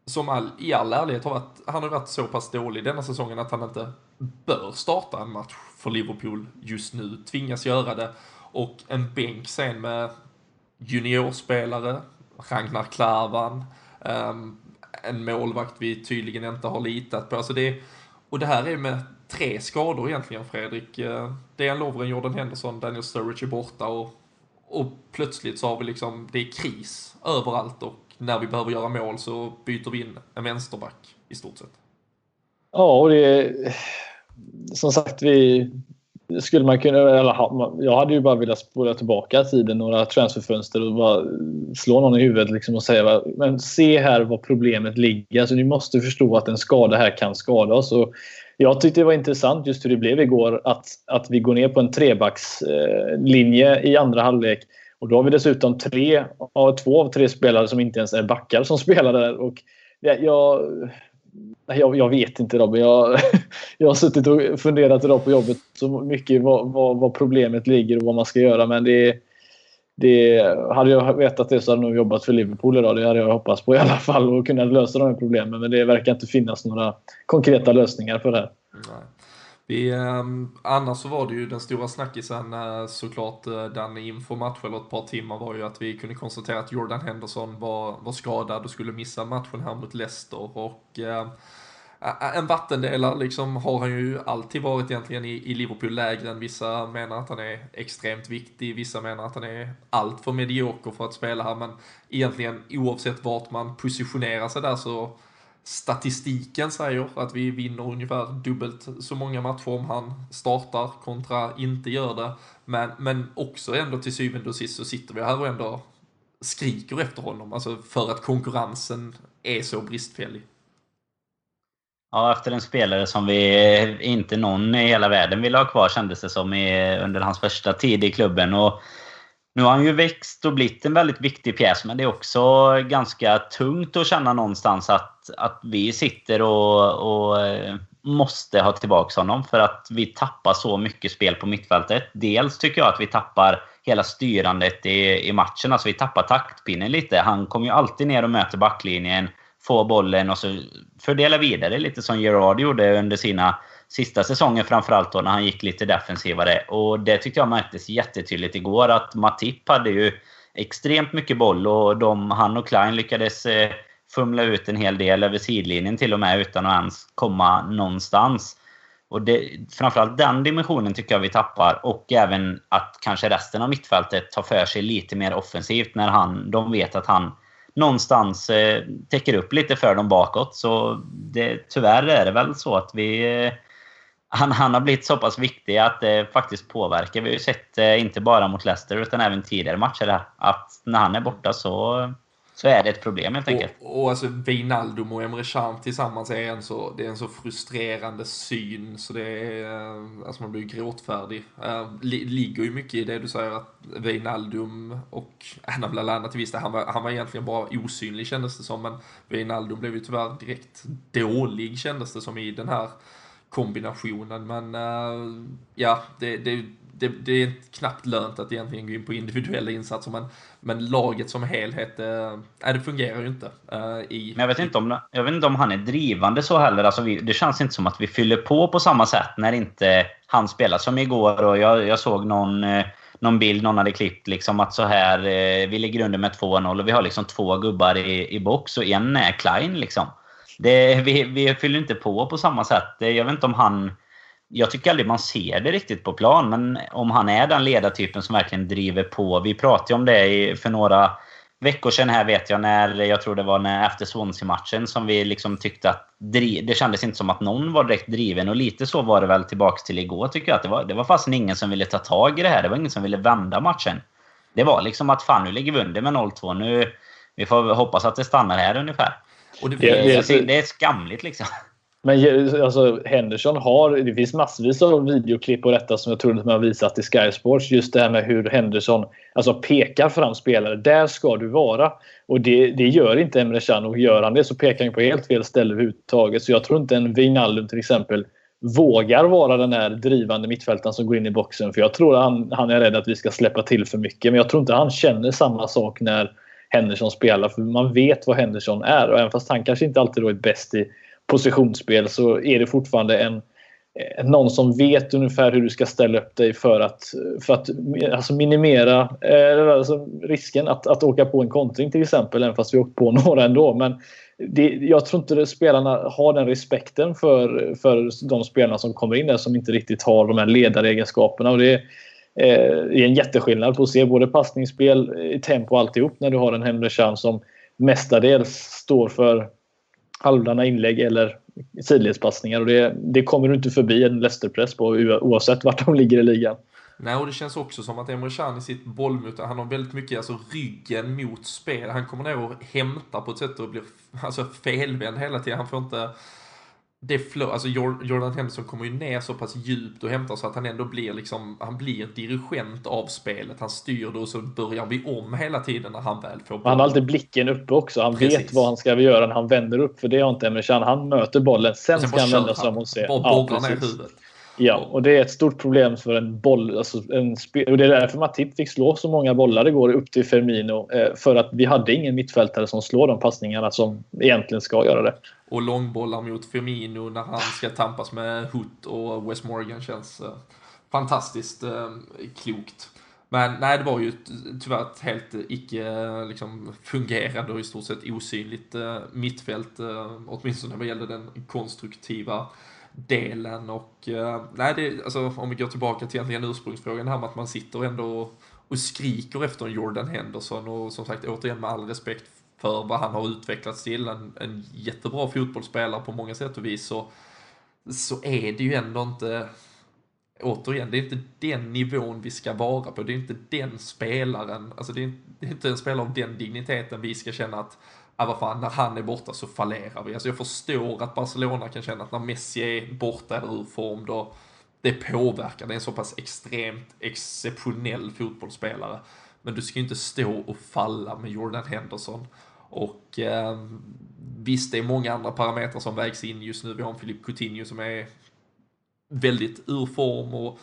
[SPEAKER 1] som all, i all ärlighet har varit, han har varit så pass dålig denna säsongen att han inte bör starta en match för Liverpool just nu, tvingas göra det. Och en bänk sen med juniorspelare, Ragnar Klavan, um, en målvakt vi tydligen inte har litat på. Alltså det, och det här är med tre skador egentligen, Fredrik. Eh, Dejan Lovren, Jordan Henderson, Daniel Sturridge är borta och, och plötsligt så har vi liksom, det är kris överallt och när vi behöver göra mål så byter vi in en vänsterback i stort sett.
[SPEAKER 3] Ja, och det är som sagt, vi, skulle man kunna, eller jag hade ju bara velat spola tillbaka tiden några transferfönster och bara slå någon i huvudet liksom och säga men se här var problemet ligger. Alltså, ni måste förstå att en skada här kan skada oss. Och jag tyckte det var intressant just hur det blev igår att, att vi går ner på en trebackslinje eh, i andra halvlek. Och då har vi dessutom tre, två av tre spelare som inte ens är backar som spelar där. Och jag, jag, jag, vet inte Robin. Jag, (laughs) jag har suttit och funderat idag på jobbet så mycket vad, vad, vad problemet ligger och vad man ska göra. Men det, det, hade jag vetat det så hade jag nog jobbat för Liverpool idag. Det hade jag hoppats på i alla fall och kunnat lösa de här problemen. Men det verkar inte finnas några konkreta lösningar för det här. Nej.
[SPEAKER 1] Vi, eh, annars så var det ju den stora snackisen eh, såklart eh, den inför matchen eller ett par timmar var ju att vi kunde konstatera att Jordan Henderson var, var skadad och skulle missa matchen här mot Leicester. Och eh, en vattendelare liksom har han ju alltid varit egentligen i, i Liverpool lägre än vissa menar att han är extremt viktig, vissa menar att han är allt för medioker för att spela här. Men egentligen oavsett vart man positionerar sig där så statistiken säger att vi vinner ungefär dubbelt så många matcher om han startar kontra inte gör det. Men, men också ändå till syvende och sist så sitter vi här och ändå skriker efter honom, alltså för att konkurrensen är så bristfällig.
[SPEAKER 4] Ja, efter en spelare som vi eh, inte någon i hela världen ville ha kvar kändes det som i, eh, under hans första tid i klubben. Och nu har han ju växt och blivit en väldigt viktig pjäs, men det är också ganska tungt att känna någonstans att, att vi sitter och, och eh, måste ha tillbaka honom för att vi tappar så mycket spel på mittfältet. Dels tycker jag att vi tappar hela styrandet i, i matchen. Alltså vi tappar taktpinnen lite. Han kommer ju alltid ner och möter backlinjen, får bollen och så fördelar vidare lite som Gerard gjorde under sina sista säsongen framförallt då när han gick lite defensivare. Och det tyckte jag märktes jättetydligt igår att Matip hade ju extremt mycket boll och de, han och Klein lyckades eh, fumla ut en hel del över sidlinjen till och med utan att ens komma någonstans. Och det, framförallt den dimensionen tycker jag vi tappar och även att kanske resten av mittfältet tar för sig lite mer offensivt när han, de vet att han någonstans eh, täcker upp lite för dem bakåt. Så det, tyvärr är det väl så att vi eh, han, han har blivit så pass viktig att det faktiskt påverkar. Vi har ju sett, eh, inte bara mot Leicester, utan även tidigare matcher här, att när han är borta så, så är det ett problem helt enkelt.
[SPEAKER 1] Och, och alltså Wijnaldum och Emre Can tillsammans är en så, det är en så frustrerande syn så det är, eh, alltså man blir gråtfärdig. Eh, det ligger ju mycket i det du säger att Wijnaldum och Anna Blalana till viss del, han var, han var egentligen bara osynlig kändes det som, men Wijnaldum blev ju tyvärr direkt dålig kändes det som i den här kombinationen. Men uh, ja, det, det, det, det, är knappt lönt att egentligen gå in på individuella insatser. Men, men laget som helhet, uh, det fungerar ju inte. Uh, i,
[SPEAKER 4] men jag vet, inte om, jag vet inte om han är drivande så heller. Alltså vi, det känns inte som att vi fyller på på samma sätt när inte han spelar. Som igår och jag, jag såg någon någon bild någon hade klippt liksom att så här eh, vi ligger under med 2-0 och vi har liksom två gubbar i, i box och en är Klein liksom. Det, vi, vi fyller inte på på samma sätt. Jag vet inte om han... Jag tycker aldrig man ser det riktigt på plan, men om han är den ledartypen som verkligen driver på. Vi pratade om det för några veckor sedan här vet jag när, jag tror det var när, efter Swansea-matchen som vi liksom tyckte att det kändes inte som att någon var direkt driven och lite så var det väl tillbaks till igår tycker jag. Att det var, det var fast ingen som ville ta tag i det här. Det var ingen som ville vända matchen. Det var liksom att fan nu ligger vi under med 0-2. Nu, vi får hoppas att det stannar här ungefär. Och det, det, det, det är skamligt liksom.
[SPEAKER 3] Men alltså, Henderson har, det finns massvis av videoklipp på detta som jag tror att man har visat i Sky Sports. Just det här med hur Henderson alltså, pekar fram spelare. Där ska du vara. Och det, det gör inte Emre Can och gör han det så pekar han på helt fel ställe överhuvudtaget. Så jag tror inte en Wijnaldum till exempel vågar vara den här drivande mittfältaren som går in i boxen. För jag tror att han, han är rädd att vi ska släppa till för mycket. Men jag tror inte han känner samma sak när Henderson spelar. För man vet vad Henderson är. Och även fast han kanske inte alltid är bäst i positionsspel så är det fortfarande en, eh, någon som vet ungefär hur du ska ställa upp dig för att, för att alltså minimera eh, alltså risken att, att åka på en kontring till exempel, även fast vi åkt på (laughs) några ändå. Men det, jag tror inte spelarna har den respekten för, för de spelarna som kommer in där som inte riktigt har de här ledaregenskaperna. Och det Eh, är, en jätteskillnad på att se både passningsspel, eh, tempo och alltihop när du har en Henry Chan som mestadels står för halvdana inlägg eller sidledspassningar. Och det, det kommer du inte förbi en Leicester-press på oavsett vart de ligger i ligan.
[SPEAKER 1] Nej, och det känns också som att Emre Can i sitt bollmöte, han har väldigt mycket alltså, ryggen mot spel. Han kommer ner och hämtar på ett sätt och blir alltså, felvänd hela tiden. Han får inte det flow, alltså Jordan Henderson kommer ju ner så pass djupt och hämtar så att han ändå blir liksom, han blir dirigent av spelet. Han styr det och så börjar vi om hela tiden när han väl får bollen.
[SPEAKER 3] Han har alltid blicken uppe också. Han Precis. vet vad han ska göra när han vänder upp. För det har inte Can. Han möter bollen, sen, sen ska han vända sig om och se.
[SPEAKER 1] Bara borrar ner huvudet.
[SPEAKER 3] Ja, och det är ett stort problem för en boll. Alltså en och det är därför Matip fick slå så många bollar igår upp till Firmino. Eh, för att vi hade ingen mittfältare som slår de passningarna som egentligen ska göra det.
[SPEAKER 1] Och långbollar mot Firmino när han ska tampas med Hoot och West Morgan känns eh, fantastiskt eh, klokt. Men nej, det var ju tyvärr ett helt icke liksom, fungerande och i stort sett osynligt mittfält, åtminstone vad gäller den konstruktiva delen och eh, nej, det, alltså, om vi går tillbaka till egentligen ursprungsfrågan här med att man sitter ändå och, och skriker efter en Jordan Henderson och som sagt återigen med all respekt för vad han har utvecklats till, en, en jättebra fotbollsspelare på många sätt och vis så, så är det ju ändå inte återigen, det är inte den nivån vi ska vara på. Det är inte den spelaren, alltså det är, det är inte en spelare av den digniteten vi ska känna att ja vad fan, när han är borta så fallerar vi. Alltså jag förstår att Barcelona kan känna att när Messi är borta eller ur form då det påverkar. Det är en så pass extremt exceptionell fotbollsspelare. Men du ska ju inte stå och falla med Jordan Henderson. Och eh, visst, det är många andra parametrar som vägs in just nu. Vi har en Filip Coutinho som är väldigt ur form och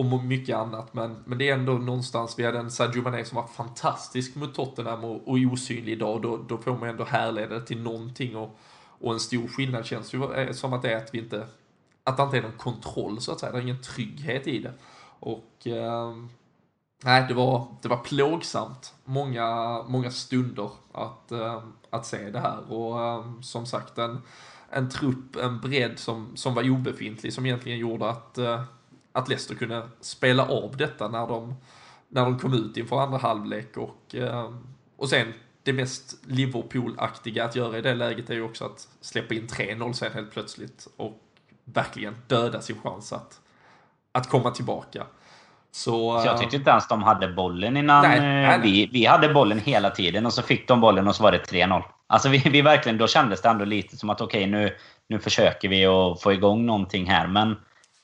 [SPEAKER 1] och mycket annat. Men, men det är ändå någonstans, vi hade en Sadio Mané som var fantastisk mot Tottenham och, och osynlig idag. Då, då får man ändå härleda det till någonting. Och, och en stor skillnad känns ju eh, som att det är att vi inte, att det inte är någon kontroll så att säga. Det är ingen trygghet i det. Och eh, nej, det var, det var plågsamt många, många stunder att, eh, att se det här. Och eh, som sagt, en, en trupp, en bredd som, som var obefintlig som egentligen gjorde att eh, att Leicester kunde spela av detta när de, när de kom ut inför andra halvlek och, eh, och sen det mest Liverpool-aktiga att göra i det läget är ju också att släppa in 3-0 sen helt plötsligt och verkligen döda sin chans att, att komma tillbaka. Så,
[SPEAKER 4] jag tyckte inte ens de hade bollen innan. Nej, nej, nej. Vi, vi hade bollen hela tiden och så fick de bollen och så var det 3-0. Alltså vi, vi verkligen, då kändes det ändå lite som att okej okay, nu, nu försöker vi att få igång någonting här. Men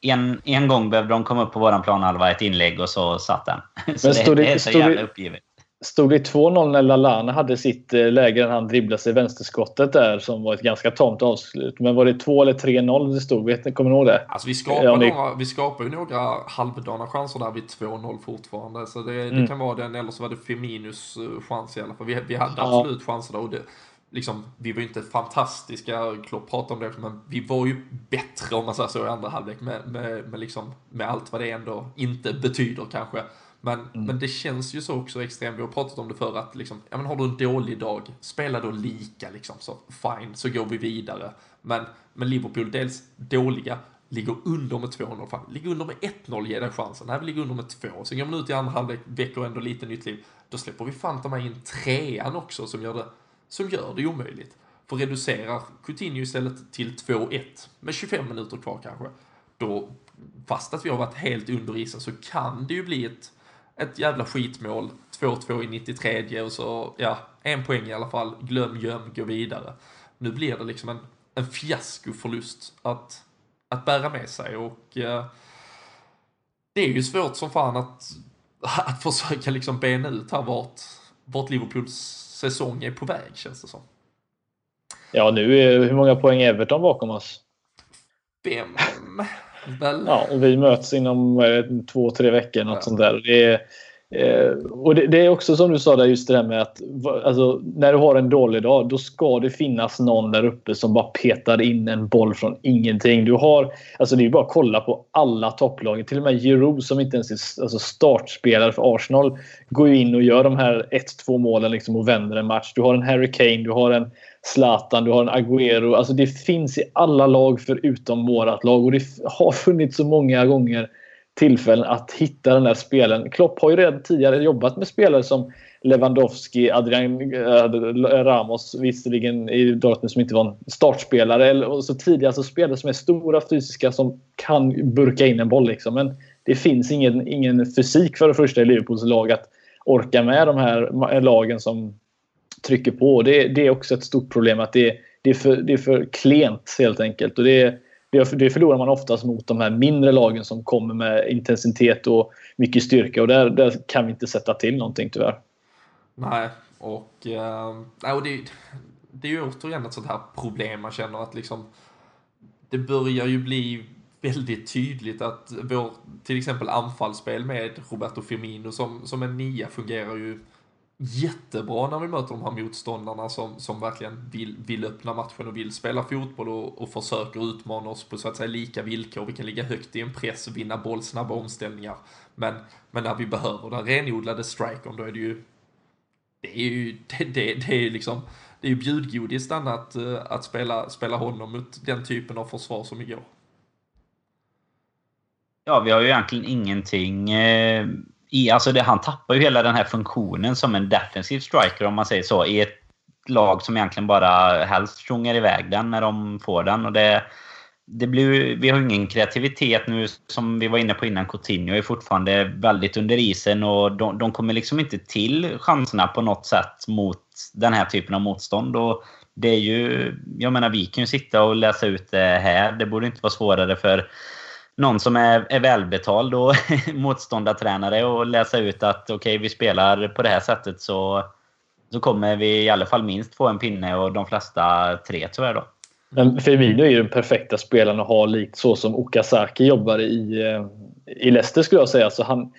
[SPEAKER 4] en, en gång behövde de komma upp på våran planhalva, ett inlägg och så satt den. (laughs) Så det, det är så
[SPEAKER 3] stod
[SPEAKER 4] jävla uppgivet.
[SPEAKER 3] Stod det 2-0 när Lalana hade sitt eh, läge när han dribblade sig vänsterskottet där som var ett ganska tamt avslut. Men var det 2 eller 3-0 det stod? Vet ni, kommer ni ihåg det?
[SPEAKER 1] Alltså vi skapar, ja, det... några, vi skapar ju några halvdana chanser där vid 2-0 fortfarande. Så det, mm. det, kan vara den, eller så var det Feminus eh, chans i alla fall. Vi, vi hade ja. absolut chanser där. Och det, liksom, vi var ju inte fantastiska, Klopp pratade om det, men vi var ju bättre om man säger så i andra halvlek med, med, med, liksom, med allt vad det ändå inte betyder kanske. Men, mm. men det känns ju så också extremt, vi har pratat om det förr, att liksom, ja men har du en dålig dag, spela då lika liksom, så fine, så går vi vidare. Men, men Liverpool, dels dåliga, ligger under med 2-0, fan, ligger under med 1-0, ge den chansen. Nej, vi ligger under med 2, sen går man ut i andra halvlek, väcker ändå lite nytt liv. Då släpper vi fan ta in trean också som gör det, som gör det omöjligt. För reducerar Coutinho istället till 2-1 med 25 minuter kvar kanske, då, fast att vi har varit helt under isen, så kan det ju bli ett ett jävla skitmål, 2-2 i 93 och så, ja, en poäng i alla fall, glöm, göm, gå vidare. Nu blir det liksom en, en fiaskoförlust att, att bära med sig och eh, det är ju svårt som fan att, att (laughs) försöka liksom bena ut här vart, vart Liverpools säsong är på väg känns det som.
[SPEAKER 3] Ja, nu är hur många poäng är Everton bakom oss?
[SPEAKER 1] Fem.
[SPEAKER 3] Väl? Ja, och vi möts inom två, tre veckor. Något ja. sånt där. Det är, eh, och det, det, är också som du sa där, just det där med att alltså, när du har en dålig dag, då ska det finnas någon där uppe som bara petar in en boll från ingenting. Du har, alltså det är bara att kolla på alla topplagen. Till och med Giroud som inte ens är alltså startspelare för Arsenal går ju in och gör de här 1-2 målen liksom och vänder en match. Du har en Harry Kane, du har en Zlatan, du har en Agüero. Alltså det finns i alla lag förutom vårat lag. Och det har funnits så många gånger tillfällen att hitta den där spelen. Klopp har ju redan tidigare jobbat med spelare som Lewandowski, Adrian eh, Ramos, visserligen i Dortmund som inte var en startspelare. Och så tidigare alltså spelare som är stora, fysiska, som kan burka in en boll. Liksom. Men det finns ingen, ingen fysik för det första i Liverpools lag att orka med de här lagen som trycker på. Det, det är också ett stort problem att det, det, är, för, det är för klent helt enkelt. Och det, är, det förlorar man oftast mot de här mindre lagen som kommer med intensitet och mycket styrka. Och där, där kan vi inte sätta till någonting tyvärr.
[SPEAKER 1] Nej, och, eh, och det, det är ju återigen ett sånt här problem man känner att liksom det börjar ju bli väldigt tydligt att vår, till exempel anfallsspel med Roberto Firmino som, som en nia fungerar ju jättebra när vi möter de här motståndarna som, som verkligen vill, vill öppna matchen och vill spela fotboll och, och försöker utmana oss på så att säga lika villkor. Vi kan ligga högt i en press och vinna boll, snabba omställningar. Men, men när vi behöver den renodlade strikern då är det ju det är ju (laughs) det, det, det är liksom det är ju bjudgodis att, eh, att spela, spela honom mot den typen av försvar som igår.
[SPEAKER 4] Ja, vi har ju egentligen ingenting eh i, alltså det, han tappar ju hela den här funktionen som en defensiv striker om man säger så. I ett lag som egentligen bara helst sjunger iväg den när de får den. Och det, det blir, vi har ingen kreativitet nu som vi var inne på innan. Coutinho är fortfarande väldigt under isen och de, de kommer liksom inte till chanserna på något sätt mot den här typen av motstånd. Och det är ju, jag menar vi kan ju sitta och läsa ut det här. Det borde inte vara svårare för någon som är, är välbetald och (laughs) motståndartränare och läsa ut att okej, okay, vi spelar på det här sättet så, så kommer vi i alla fall minst få en pinne och de flesta tre tyvärr då.
[SPEAKER 3] Men Firmino är ju den perfekta spelaren att ha likt så som Okazaki jobbar i, eh, i Leicester skulle jag säga. Så han,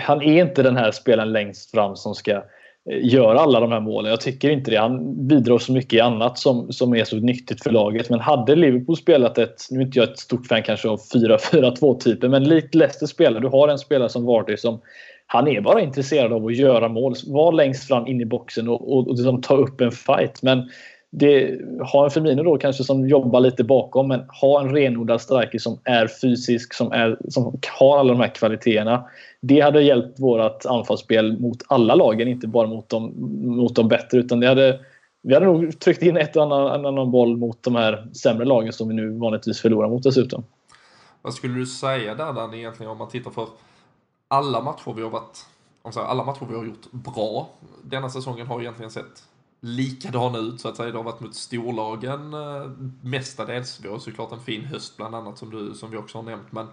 [SPEAKER 3] han är inte den här spelaren längst fram som ska Eh, gör alla de här målen. Jag tycker inte det. Han bidrar så mycket i annat som, som är så nyttigt för laget. Men hade Liverpool spelat ett, nu är inte jag ett stort fan kanske av 4-4-2 typen, men likt Leicester spelar, du har en spelare som Vardy som han är bara intresserad av att göra mål. Var längst fram in i boxen och, och, och liksom ta upp en fight. Men det, ha en Firmino då kanske som jobbar lite bakom, men ha en renodlad striker som är fysisk, som, är, som har alla de här kvaliteterna det hade hjälpt vårt anfallsspel mot alla lagen, inte bara mot de, mot de bättre. Utan det hade, vi hade nog tryckt in ett och annan, en annan boll mot de här sämre lagen som vi nu vanligtvis förlorar mot dessutom.
[SPEAKER 1] Vad skulle du säga där Danny egentligen om man tittar för alla matcher vi har varit, om alla matcher vi har gjort bra denna säsongen har egentligen sett likadana ut så att säga. Det har varit mot storlagen eh, mestadels. Vi har såklart en fin höst bland annat som, du, som vi också har nämnt. Men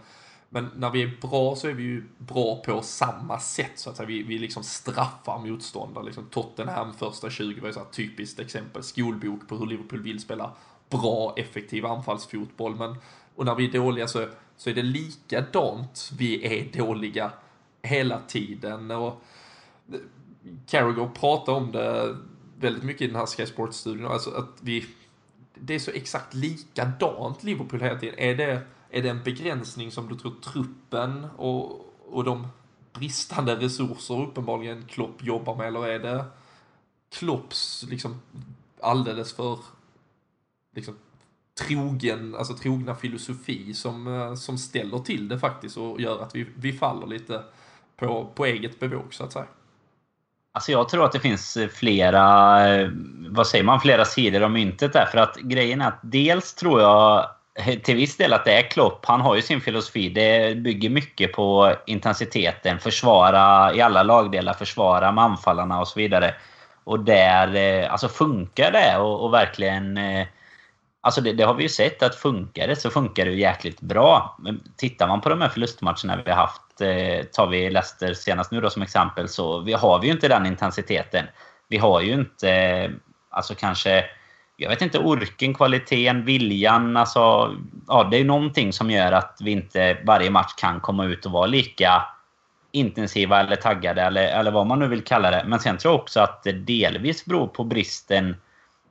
[SPEAKER 1] men när vi är bra så är vi ju bra på samma sätt så att säga. Vi, vi liksom straffar motståndare. Liksom Tottenham första 20 var ju så här typiskt exempel, skolbok på hur Liverpool vill spela bra, effektiv anfallsfotboll. Men, och när vi är dåliga så, så är det likadant. Vi är dåliga hela tiden. Och Carragher pratar om det väldigt mycket i den här Sky Sports-studion. Alltså att vi, det är så exakt likadant Liverpool hela tiden. Är det, är det en begränsning som du tror truppen och, och de bristande resurser uppenbarligen Klopp jobbar med eller är det Klopps liksom alldeles för liksom trogen, alltså trogna filosofi som, eh, som ställer till det faktiskt och gör att vi, vi faller lite på, på eget bevåg så att säga.
[SPEAKER 4] Alltså jag tror att det finns eh, flera, eh, vad säger man, flera sidor av myntet där. För att grejen är att dels tror jag till viss del att det är Klopp. Han har ju sin filosofi. Det bygger mycket på intensiteten. Försvara i alla lagdelar, försvara med anfallarna och så vidare. Och där, eh, alltså funkar det och, och verkligen eh, Alltså det, det, har vi ju sett att funkar det så funkar det ju jäkligt bra. Men tittar man på de här förlustmatcherna vi har haft, eh, tar vi Leicester senast nu då som exempel, så vi har vi ju inte den intensiteten. Vi har ju inte, alltså kanske, jag vet inte, orken, kvaliteten, viljan. Alltså, ja, det är någonting som gör att vi inte varje match kan komma ut och vara lika intensiva eller taggade eller, eller vad man nu vill kalla det. Men sen tror jag också att det delvis beror på bristen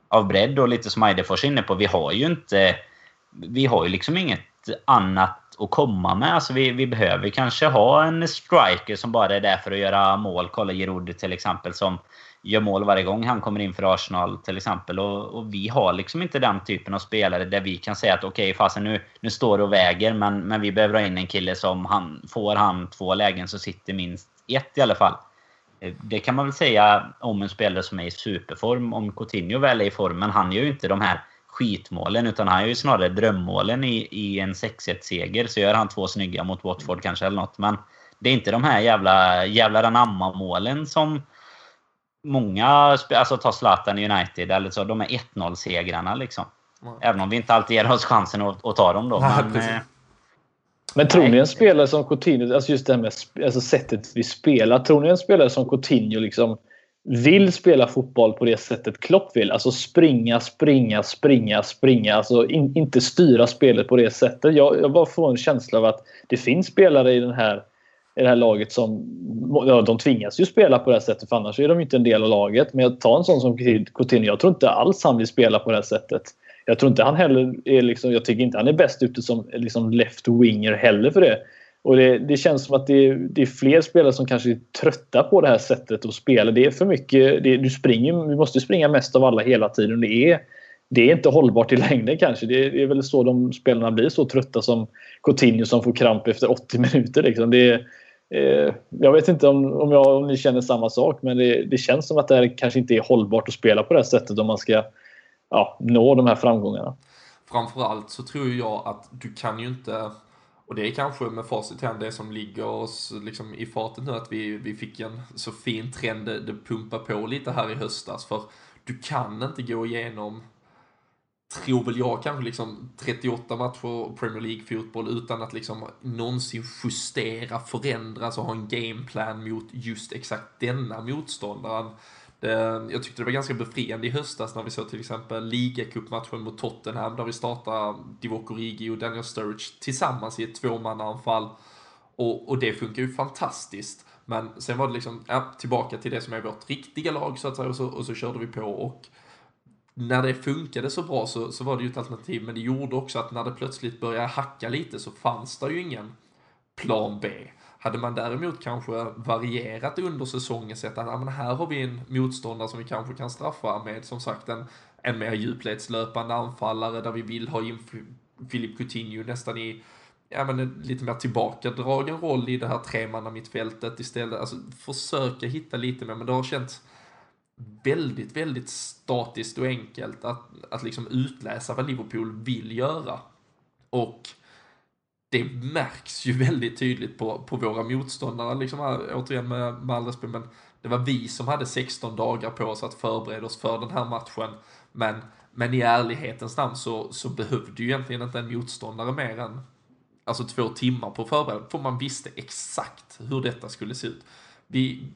[SPEAKER 4] av bredd och lite som Eidefors är inne på. Vi har ju inte... Vi har ju liksom inget annat att komma med. Alltså vi, vi behöver kanske ha en striker som bara är där för att göra mål. Kolla Giroud till exempel som gör mål varje gång han kommer in för Arsenal till exempel. Och, och vi har liksom inte den typen av spelare där vi kan säga att okej, okay, fasen nu, nu står det och väger men, men vi behöver ha in en kille som han, får han två lägen så sitter minst ett i alla fall. Eh, det kan man väl säga om en spelare som är i superform. Om Coutinho väl är i form. Men han gör ju inte de här skitmålen. Utan han gör ju snarare drömmålen i, i en 6-1-seger. Så gör han två snygga mot Watford kanske eller något. Men det är inte de här jävla, jävla anamma-målen som många, alltså ta Zlatan i United eller så, de är 1-0-segrarna liksom. Mm. Även om vi inte alltid ger oss chansen att, att ta dem då. Nej, men, eh,
[SPEAKER 3] men tror ni en spelare som Coutinho, alltså just det här med alltså sättet vi spelar. Tror ni en spelare som Coutinho liksom vill spela fotboll på det sättet Klopp vill? Alltså springa, springa, springa, springa. Alltså in, inte styra spelet på det sättet. Jag, jag bara får en känsla av att det finns spelare i, den här, i det här laget som ja, de tvingas ju spela på det här sättet för annars är de inte en del av laget. Men jag tar en sån som Coutinho. Jag tror inte alls han vill spela på det här sättet jag tror inte han heller är liksom, jag tycker inte han är bäst ute som liksom left winger heller för det. Och det, det känns som att det är, det är, fler spelare som kanske är trötta på det här sättet att spela. Det är för mycket. Det, du, springer, du måste springa mest av alla hela tiden. Det är, det är inte hållbart i längden kanske. Det är, det är väl så de spelarna blir så trötta som Coutinho som får kramp efter 80 minuter. Liksom. Det är, eh, jag vet inte om, om, jag, om ni känner samma sak men det, det känns som att det här kanske inte är hållbart att spela på det här sättet om man ska ja, nå de här framgångarna.
[SPEAKER 1] Framförallt så tror jag att du kan ju inte, och det är kanske med facit hand det som ligger oss liksom i farten nu, att vi, vi fick en så fin trend, det, det pumpar på lite här i höstas, för du kan inte gå igenom tror väl jag kanske liksom 38 matcher Premier League-fotboll utan att liksom någonsin justera, förändra, alltså ha en gameplan mot just exakt denna motståndaren. Det, jag tyckte det var ganska befriande i höstas när vi såg till exempel ligacupmatchen mot Tottenham där vi startade Divock Origi och Daniel Sturridge tillsammans i ett tvåmannaanfall. Och, och det funkar ju fantastiskt. Men sen var det liksom, ja, tillbaka till det som är vårt riktiga lag så att säga och så, och så körde vi på och när det funkade så bra så, så var det ju ett alternativ men det gjorde också att när det plötsligt började hacka lite så fanns det ju ingen plan B. Hade man däremot kanske varierat under säsongen, sett att ja, här har vi en motståndare som vi kanske kan straffa med som sagt en, en mer djupledslöpande anfallare där vi vill ha in Filip Coutinho nästan i ja, men en lite mer tillbakadragen roll i det här tremanna mittfältet istället. Alltså försöka hitta lite mer, men det har känts väldigt, väldigt statiskt och enkelt att, att liksom utläsa vad Liverpool vill göra. Och det märks ju (laughs) väldigt tydligt på, på våra motståndare, liksom äh, återigen med, med all respekt, men det var vi som hade 16 dagar på oss att förbereda oss för den här matchen. Men, men i ärlighetens namn så, så behövde ju egentligen inte en motståndare mer än alltså två timmar på förberedelse, för man visste exakt hur detta skulle se ut. Vi,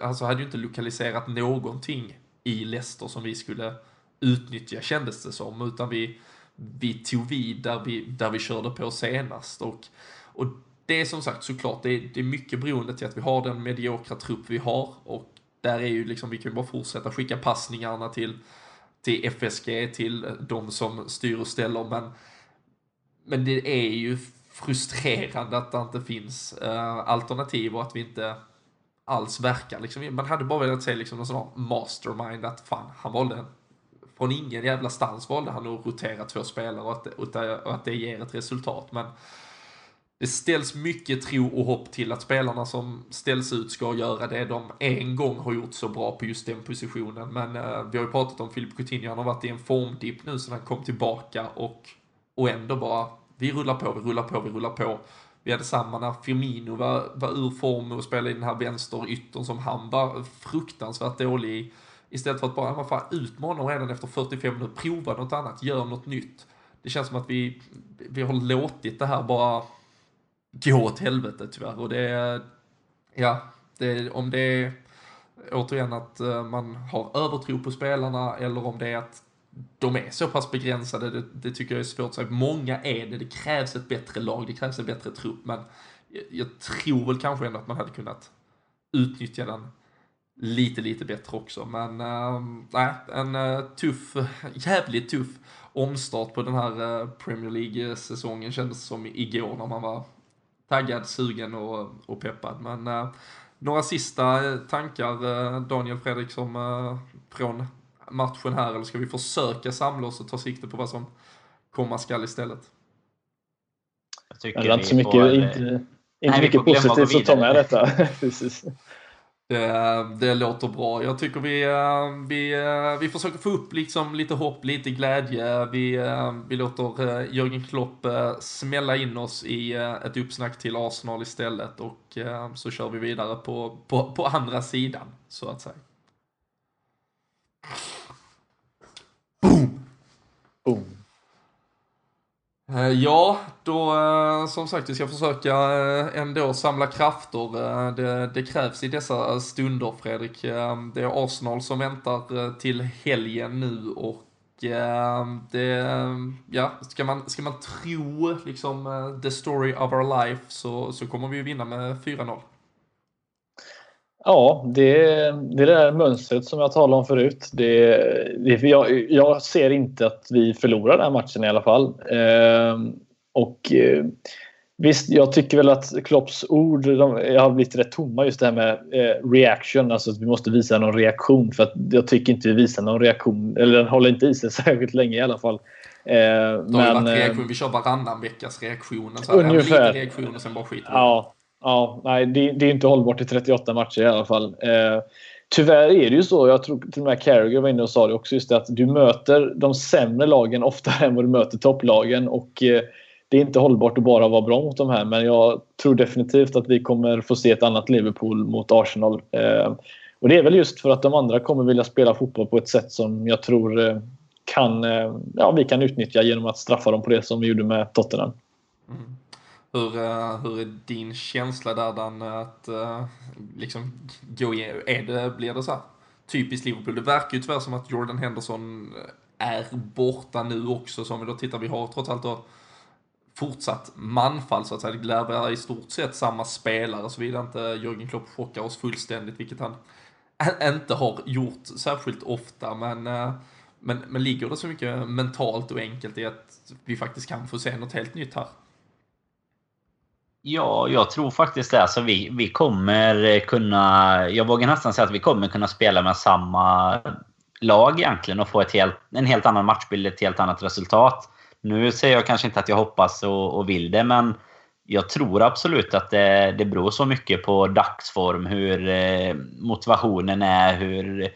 [SPEAKER 1] alltså hade ju inte lokaliserat någonting i Leicester som vi skulle utnyttja kändes det som, utan vi, vi tog vid där vi, där vi körde på senast. Och, och det är som sagt såklart, det är, det är mycket beroende till att vi har den mediokra trupp vi har och där är ju liksom, vi kan ju bara fortsätta skicka passningarna till, till FSG, till de som styr och ställer, men, men det är ju frustrerande att det inte finns äh, alternativ och att vi inte alls verkar liksom. Man hade bara velat se liksom någon sån mastermind att fan, han valde från ingen jävla stans valde han att rotera två spelare och att, det, och att det ger ett resultat. Men det ställs mycket tro och hopp till att spelarna som ställs ut ska göra det de en gång har gjort så bra på just den positionen. Men eh, vi har ju pratat om Filip Coutinho, han har varit i en formdipp nu sedan han kom tillbaka och, och ändå bara, vi rullar på, vi rullar på, vi rullar på. Vi hade samma när Firmino var, var ur form och spelade i den här vänsteryttern som han var fruktansvärt dålig i. Istället för att bara, vad fan, utmana redan efter 45 minuter, prova något annat, gör något nytt. Det känns som att vi, vi har låtit det här bara gå åt helvete tyvärr. Och det ja, det, om det är återigen att eh, man har övertro på spelarna eller om det är att de är så pass begränsade, det, det, tycker jag är svårt att säga. Många är det, det krävs ett bättre lag, det krävs en bättre trupp, men jag, jag tror väl kanske ändå att man hade kunnat utnyttja den lite, lite bättre också. Men äh, nej, en äh, tuff, (laughs) jävligt tuff omstart på den här äh, Premier League-säsongen kändes som igår när man var taggad, sugen och, och peppad. Men äh, några sista tankar, Daniel Fredriksson, från matchen här, eller ska vi försöka samla oss och ta sikte på vad som komma skall istället?
[SPEAKER 3] Jag tycker det var inte så mycket, får, inte, inte nej, mycket positivt att ta med detta. (laughs) Precis.
[SPEAKER 1] Det, det låter bra. Jag tycker vi, eh, vi, eh, vi försöker få upp liksom lite hopp, lite glädje. Vi, eh, vi låter Jörgen Klopp smälla in oss i ett uppsnack till Arsenal istället och så kör vi vidare på, på, på andra sidan, så att säga. Boom!
[SPEAKER 3] Boom.
[SPEAKER 1] Eh, ja, då eh, som sagt vi ska försöka eh, ändå samla krafter. Eh, det, det, krävs i dessa stunder Fredrik. Eh, det är Arsenal som väntar eh, till helgen nu och det, ja, ska man, ska man tro liksom the story of our life så, så kommer vi vinna med 4-0.
[SPEAKER 3] Ja, det, det är det där mönstret som jag talade om förut. Det, det, jag, jag ser inte att vi förlorar den här matchen i alla fall. Eh, och eh, Visst, jag tycker väl att Klopps ord de, har blivit rätt tomma just det här med eh, reaction. Alltså att vi måste visa någon reaktion. För att jag tycker inte vi visar någon reaktion. Eller den håller inte i sig (laughs) särskilt länge i alla fall.
[SPEAKER 1] Eh, men, varit reaktion. Vi kör varannan veckas reaktion. Så ungefär. Lite reaktion och sen bara skiter
[SPEAKER 3] Ja, Ja, nej, det, det, är inte hållbart i 38 matcher i alla fall. Eh, tyvärr är det ju så, jag tror till och med Carragher var inne och sa det också, just det, att du möter de sämre lagen oftare (laughs) än vad du möter topplagen. Och eh, det är inte hållbart att bara vara bra mot de här, men jag tror definitivt att vi kommer få se ett annat Liverpool mot Arsenal. Eh, och det är väl just för att de andra kommer vilja spela fotboll på ett sätt som jag tror eh, kan, eh, ja, vi kan utnyttja genom att straffa dem på det som vi gjorde med Tottenham. Mm.
[SPEAKER 1] Hur, eh, hur är din känsla där Dan, att eh, liksom gå igenom, är det, blir det så här typiskt Liverpool? Det verkar ju tyvärr som att Jordan Henderson är borta nu också, som vi då tittar, vi har trots allt då fortsatt manfall så att säga. Det lär vara i stort sett samma spelare såvida inte Jörgen Klopp chockar oss fullständigt, vilket han (laughs) inte har gjort särskilt ofta. Men, eh, men, men ligger det så mycket mentalt och enkelt i att vi faktiskt kan få se något helt nytt här?
[SPEAKER 4] Ja, jag tror faktiskt det. Alltså vi, vi kommer kunna... Jag vågar nästan säga att vi kommer kunna spela med samma lag egentligen och få ett helt, en helt annan matchbild, ett helt annat resultat. Nu säger jag kanske inte att jag hoppas och, och vill det, men jag tror absolut att det, det beror så mycket på dagsform, hur eh, motivationen är, hur,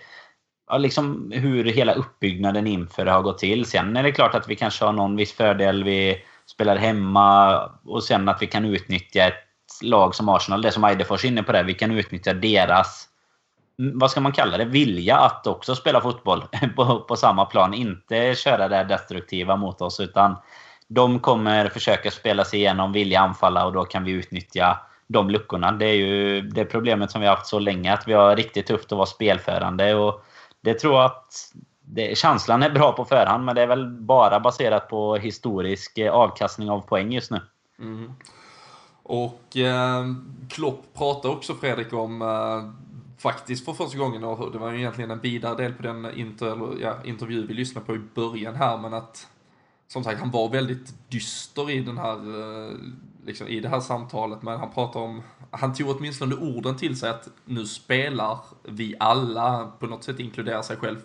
[SPEAKER 4] ja, liksom hur hela uppbyggnaden inför det har gått till. Sen är det klart att vi kanske har någon viss fördel vid spelar hemma och sen att vi kan utnyttja ett lag som Arsenal, det som Eidefors är inne på där, vi kan utnyttja deras mm, vad ska man kalla det, vilja att också spela fotboll (laughs) på, på samma plan. Inte köra det destruktiva mot oss utan de kommer försöka spela sig igenom, vilja anfalla och då kan vi utnyttja de luckorna. Det är ju det problemet som vi har haft så länge, att vi har riktigt tufft att vara spelförande. Och det tror jag att det, känslan är bra på förhand, men det är väl bara baserat på historisk eh, avkastning av poäng just nu.
[SPEAKER 1] Mm. Och eh, Klopp pratar också Fredrik om eh, faktiskt för första gången, och det var ju egentligen en vidare del på den inter, eller, ja, intervju vi lyssnade på i början här, men att som sagt, han var väldigt dyster i den här, eh, liksom, i det här samtalet, men han pratade om, han tog åtminstone orden till sig att nu spelar vi alla, på något sätt inkluderar sig själv,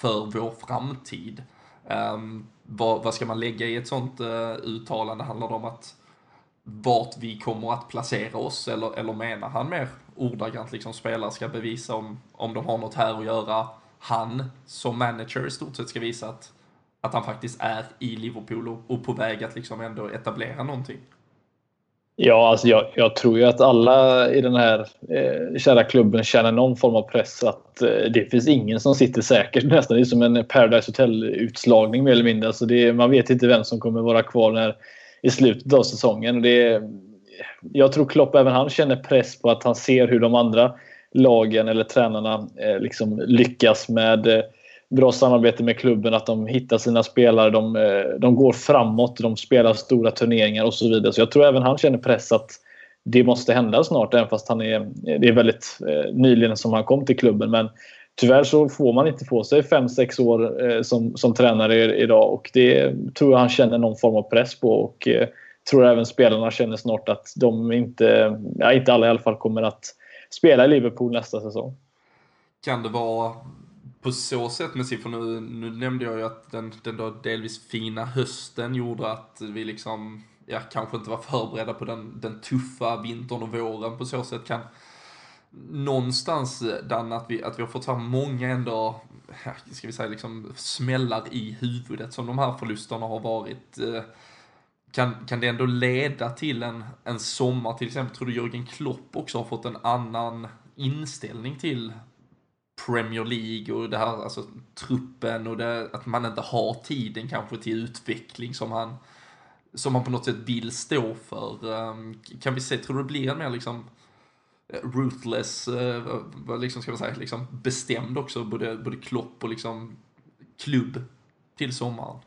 [SPEAKER 1] för vår framtid. Um, vad, vad, ska man lägga i ett sånt uh, uttalande? Handlar det om att vart vi kommer att placera oss eller, eller menar han mer ordagrant liksom spelare ska bevisa om, om de har något här att göra. Han som manager i stort sett ska visa att, att han faktiskt är i Liverpool och, och på väg att liksom ändå etablera någonting.
[SPEAKER 3] Ja, alltså jag, jag, tror ju att alla i den här eh, kära klubben känner någon form av press att eh, det finns ingen som sitter säkert (laughs) nästan. Det är som en Paradise Hotel-utslagning mer eller mindre. Alltså det, man vet inte vem som kommer vara kvar när, i slutet av säsongen. Det, jag tror Klopp, även han, känner press på att han ser hur de andra lagen eller tränarna eh, liksom lyckas med eh, bra samarbete med klubben, att de hittar sina spelare, de, eh, de går framåt, de spelar stora turneringar och så vidare. Så jag tror även han känner press att det måste hända snart, även fast han är, det är väldigt eh, nyligen som han kom till klubben. Men tyvärr så får man inte på sig 5-6 år eh, som, som tränare idag och det tror jag han känner någon form av press på. Och, tror även spelarna känner snart att de inte, ja, inte alla i alla fall, kommer att spela i Liverpool nästa säsong.
[SPEAKER 1] Kan det vara på så sätt med siffror nu, nu nämnde jag ju att den, den då delvis fina hösten gjorde att vi liksom, ja, kanske inte var förberedda på den, den tuffa vintern och våren på så sätt kan någonstans, Dan, att vi, att vi har fått så här många ändå, ska vi säga liksom smällar i huvudet som de här förlusterna har varit. Eh, kan, kan det ändå leda till en, en sommar, till exempel, tror du Jörgen Klopp också har fått en annan inställning till Premier League och det här, alltså truppen och det, att man inte har tiden kanske till utveckling som han, som han på något sätt vill stå för. Ehm, kan vi se, tror du det blir en mer liksom eh, ruthless, eh, vad liksom ska man säga, liksom bestämd också, både, både Klopp och liksom klubb till sommaren?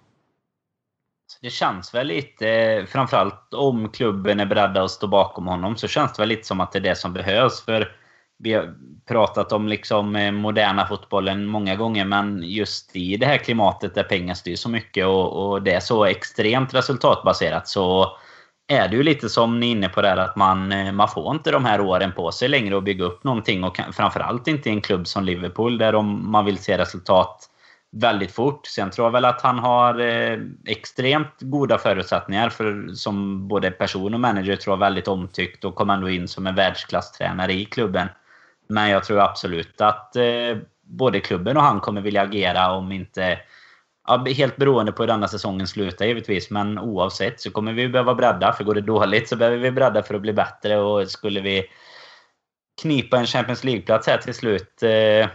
[SPEAKER 4] Det känns väl lite, eh, framförallt om klubben är beredda att stå bakom honom, så känns det väl lite som att det är det som behövs. För vi har pratat om liksom eh, moderna fotbollen många gånger, men just i det här klimatet där pengar styr så mycket och, och det är så extremt resultatbaserat så är det ju lite som ni är inne på där att man, eh, man får inte de här åren på sig längre att bygga upp någonting och framförallt inte i en klubb som Liverpool där de, man vill se resultat väldigt fort. Sen tror jag väl att han har eh, extremt goda förutsättningar för som både person och manager tror jag väldigt omtyckt och kom ändå in som en världsklasstränare i klubben. Men jag tror absolut att eh, både klubben och han kommer vilja agera om inte... Ja, helt beroende på hur denna säsongen slutar givetvis. Men oavsett så kommer vi behöva bredda. För går det dåligt så behöver vi bredda för att bli bättre. Och skulle vi knipa en Champions League-plats här till slut. Eh,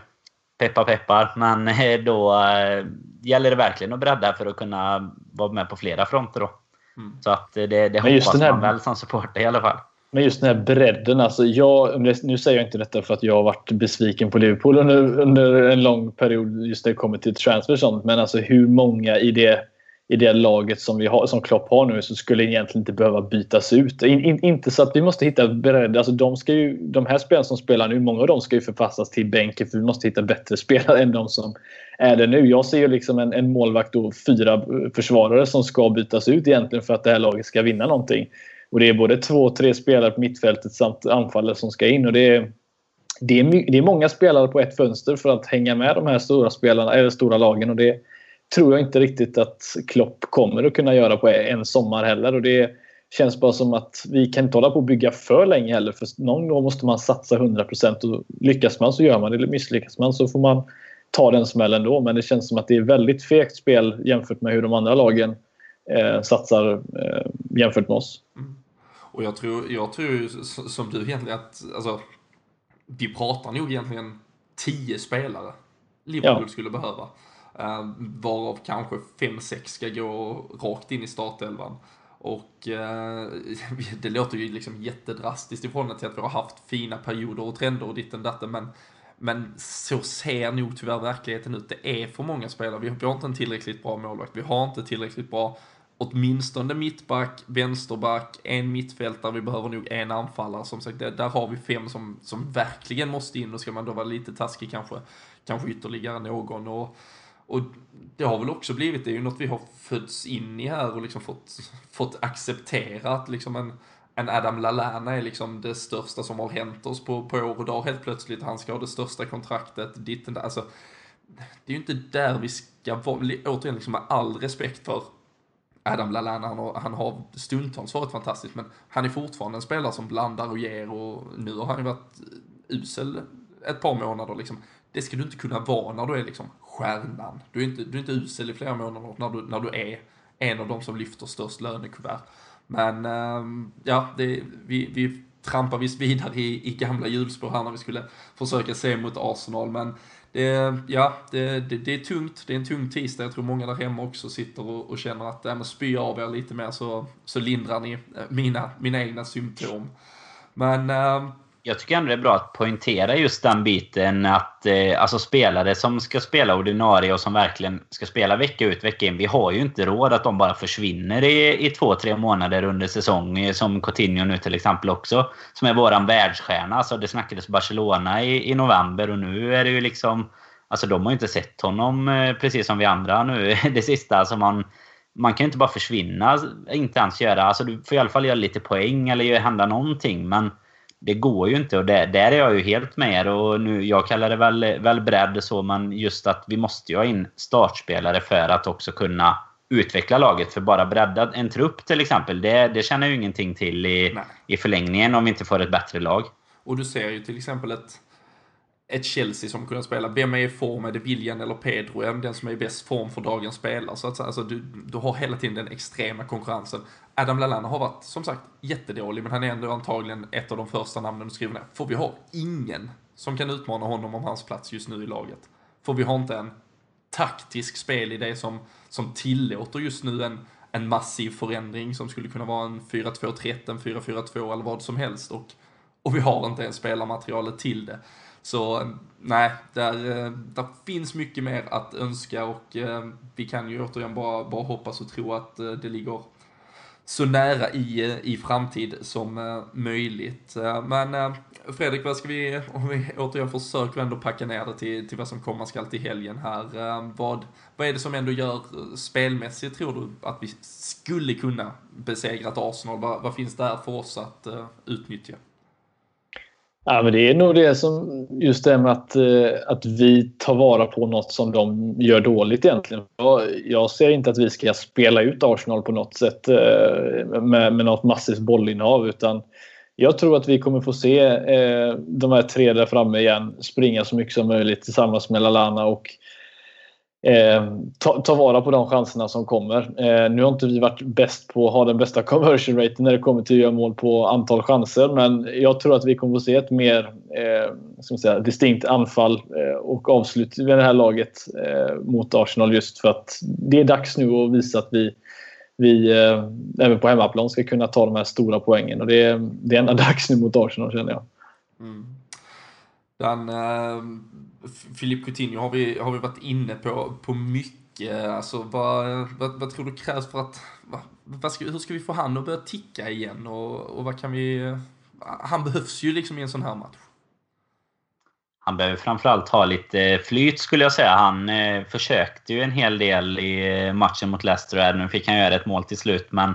[SPEAKER 4] peppar peppar. Men eh, då eh, gäller det verkligen att bredda för att kunna vara med på flera fronter då. Mm. Så att det, det hoppas här... man väl som supporter i alla fall.
[SPEAKER 3] Men just den här bredden. Alltså jag, nu säger jag inte detta för att jag har varit besviken på Liverpool under, under en lång period just när det kommer till transfer och sånt. Men alltså hur många i det, i det laget som, vi har, som Klopp har nu så skulle egentligen inte behöva bytas ut. In, in, inte så att vi måste hitta bredd. Alltså de, ska ju, de här spelarna som spelar nu, många av dem ska ju förpassas till bänken för vi måste hitta bättre (laughs) spelare än de som är det nu. Jag ser ju liksom en, en målvakt och fyra försvarare som ska bytas ut egentligen för att det här laget ska vinna någonting. Och det är både två, tre spelare på mittfältet samt anfallare som ska in. Och det är, det, är, det är många spelare på ett fönster för att hänga med de här stora, spelarna, eller stora lagen. Och det tror jag inte riktigt att Klopp kommer att kunna göra på en sommar heller. Och det känns bara som att vi kan inte hålla på att bygga för länge heller. För någon gång måste man satsa 100% och lyckas man så gör man det. Misslyckas man så får man ta den smällen då. Men det känns som att det är väldigt fegt spel jämfört med hur de andra lagen eh, satsar eh, jämfört med oss. Mm.
[SPEAKER 1] Och jag tror, jag tror som du egentligen att, alltså, vi pratar nog egentligen tio spelare Liverpool ja. skulle behöva. Uh, varav kanske 5-6 ska gå rakt in i startelvan. Och uh, (laughs) det låter ju liksom jättedrastiskt i förhållande till att vi har haft fina perioder och trender och ditten datten, men men så ser nog tyvärr verkligheten ut. Det är för många spelare. Vi har inte en tillräckligt bra målvakt. Vi har inte tillräckligt bra åtminstone mittback, vänsterback, en mittfältare, vi behöver nog en anfallare. Som sagt, där har vi fem som, som verkligen måste in och ska man då vara lite taskig kanske, kanske ytterligare någon. Och, och det har väl också blivit, det är ju något vi har fötts in i här och liksom fått, fått acceptera att liksom en, en Adam Lallana är liksom det största som har hänt oss på, på år och dag helt plötsligt. Han ska ha det största kontraktet, ditten. Alltså, det är ju inte där vi ska vara, återigen liksom med all respekt för Adam Lallana, han har, han har stundtals varit fantastisk, men han är fortfarande en spelare som blandar och ger och nu har han ju varit eh, usel ett par månader liksom. Det ska du inte kunna vara när du är liksom stjärnan. Du är inte, du är inte usel i flera månader när du, när du är en av de som lyfter störst lönekuvert. Men ehm, ja, det, vi, vi trampar visst vidare i, i gamla hjulspår här när vi skulle försöka se mot Arsenal, men det, ja, det, det, det, är tungt. Det är en tung tisdag. Jag tror många där hemma också sitter och, och känner att äh, spy av er lite mer så, så lindrar ni eh, mina, mina egna symptom. Men äh,
[SPEAKER 4] jag tycker ändå det är bra att poängtera just den biten att eh, alltså spelare som ska spela ordinarie och som verkligen ska spela vecka ut vecka in. Vi har ju inte råd att de bara försvinner i, i två, tre månader under säsong. Eh, som Coutinho nu till exempel också. Som är våran världsstjärna. Alltså det snackades Barcelona i, i november och nu är det ju liksom... Alltså de har ju inte sett honom eh, precis som vi andra nu (laughs) det sista. Alltså man, man kan ju inte bara försvinna. Inte ens göra... Alltså du får i alla fall göra lite poäng eller hända någonting. Men det går ju inte och det, där är jag ju helt med er. Och nu, jag kallar det väl, väl bredd så, men just att vi måste ju ha in startspelare för att också kunna utveckla laget. För bara bredda en trupp till exempel, det, det känner ju ingenting till i, i förlängningen om vi inte får ett bättre lag.
[SPEAKER 1] Och du ser ju till exempel ett ett Chelsea som kunde spela. Vem är i form? Är det William eller Pedro? Är den som är i bäst form för dagens spelare? Så att, alltså, du, du har hela tiden den extrema konkurrensen. Adam Lallana har varit, som sagt, jättedålig, men han är ändå antagligen ett av de första namnen du skriver ner. För vi har ingen som kan utmana honom om hans plats just nu i laget. För vi har inte en taktisk spelidé som, som tillåter just nu en, en massiv förändring som skulle kunna vara en 4-2-3, en 4-4-2 eller vad som helst. Och, och vi har inte ens spelarmaterialet till det. Så nej, där, eh, där finns mycket mer att önska och eh, vi kan ju återigen bara, bara hoppas och tro att eh, det ligger så nära i, i framtid som eh, möjligt. Eh, men eh, Fredrik, vad ska vi, om vi återigen försöker ändå packa ner det till, till vad som komma skall till helgen här. Vad, vad är det som ändå gör spelmässigt, tror du, att vi skulle kunna besegra ett Arsenal? Vad, vad finns där för oss att utnyttja?
[SPEAKER 3] Ja, men det är nog det som just det med att, eh, att vi tar vara på något som de gör dåligt egentligen. Jag ser inte att vi ska spela ut Arsenal på något sätt eh, med, med något massivt bollinnehav utan jag tror att vi kommer få se eh, de här tre där framme igen springa så mycket som möjligt tillsammans med Lalana och eh, ta, ta, vara på de chanserna som kommer. Eh, nu har inte vi varit bäst på att ha den bästa conversion raten när det kommer till att göra mål på antal chanser. Men jag tror att vi kommer att se ett mer eh, ska man säga, distinkt anfall eh, och avslut vid det här laget eh, mot Arsenal just för att det är dags nu att visa att vi vi eh, även på hemmaplan ska kunna ta de här stora poängen. Och det är, det är ändå (laughs) dags nu mot Arsenal känner jag. Mm.
[SPEAKER 1] Den, eh, Filip Coutinho har vi, har vi varit inne på, på mycket. Alltså, vad, vad, vad tror du krävs för att... Vad, ska, hur ska vi få han att börja ticka igen? Och, och vad kan vi... Han behövs ju liksom i en sån här match.
[SPEAKER 4] Han behöver framförallt ha lite flyt skulle jag säga. Han eh, försökte ju en hel del i eh, matchen mot Leicester. Nu fick han göra ett mål till slut, men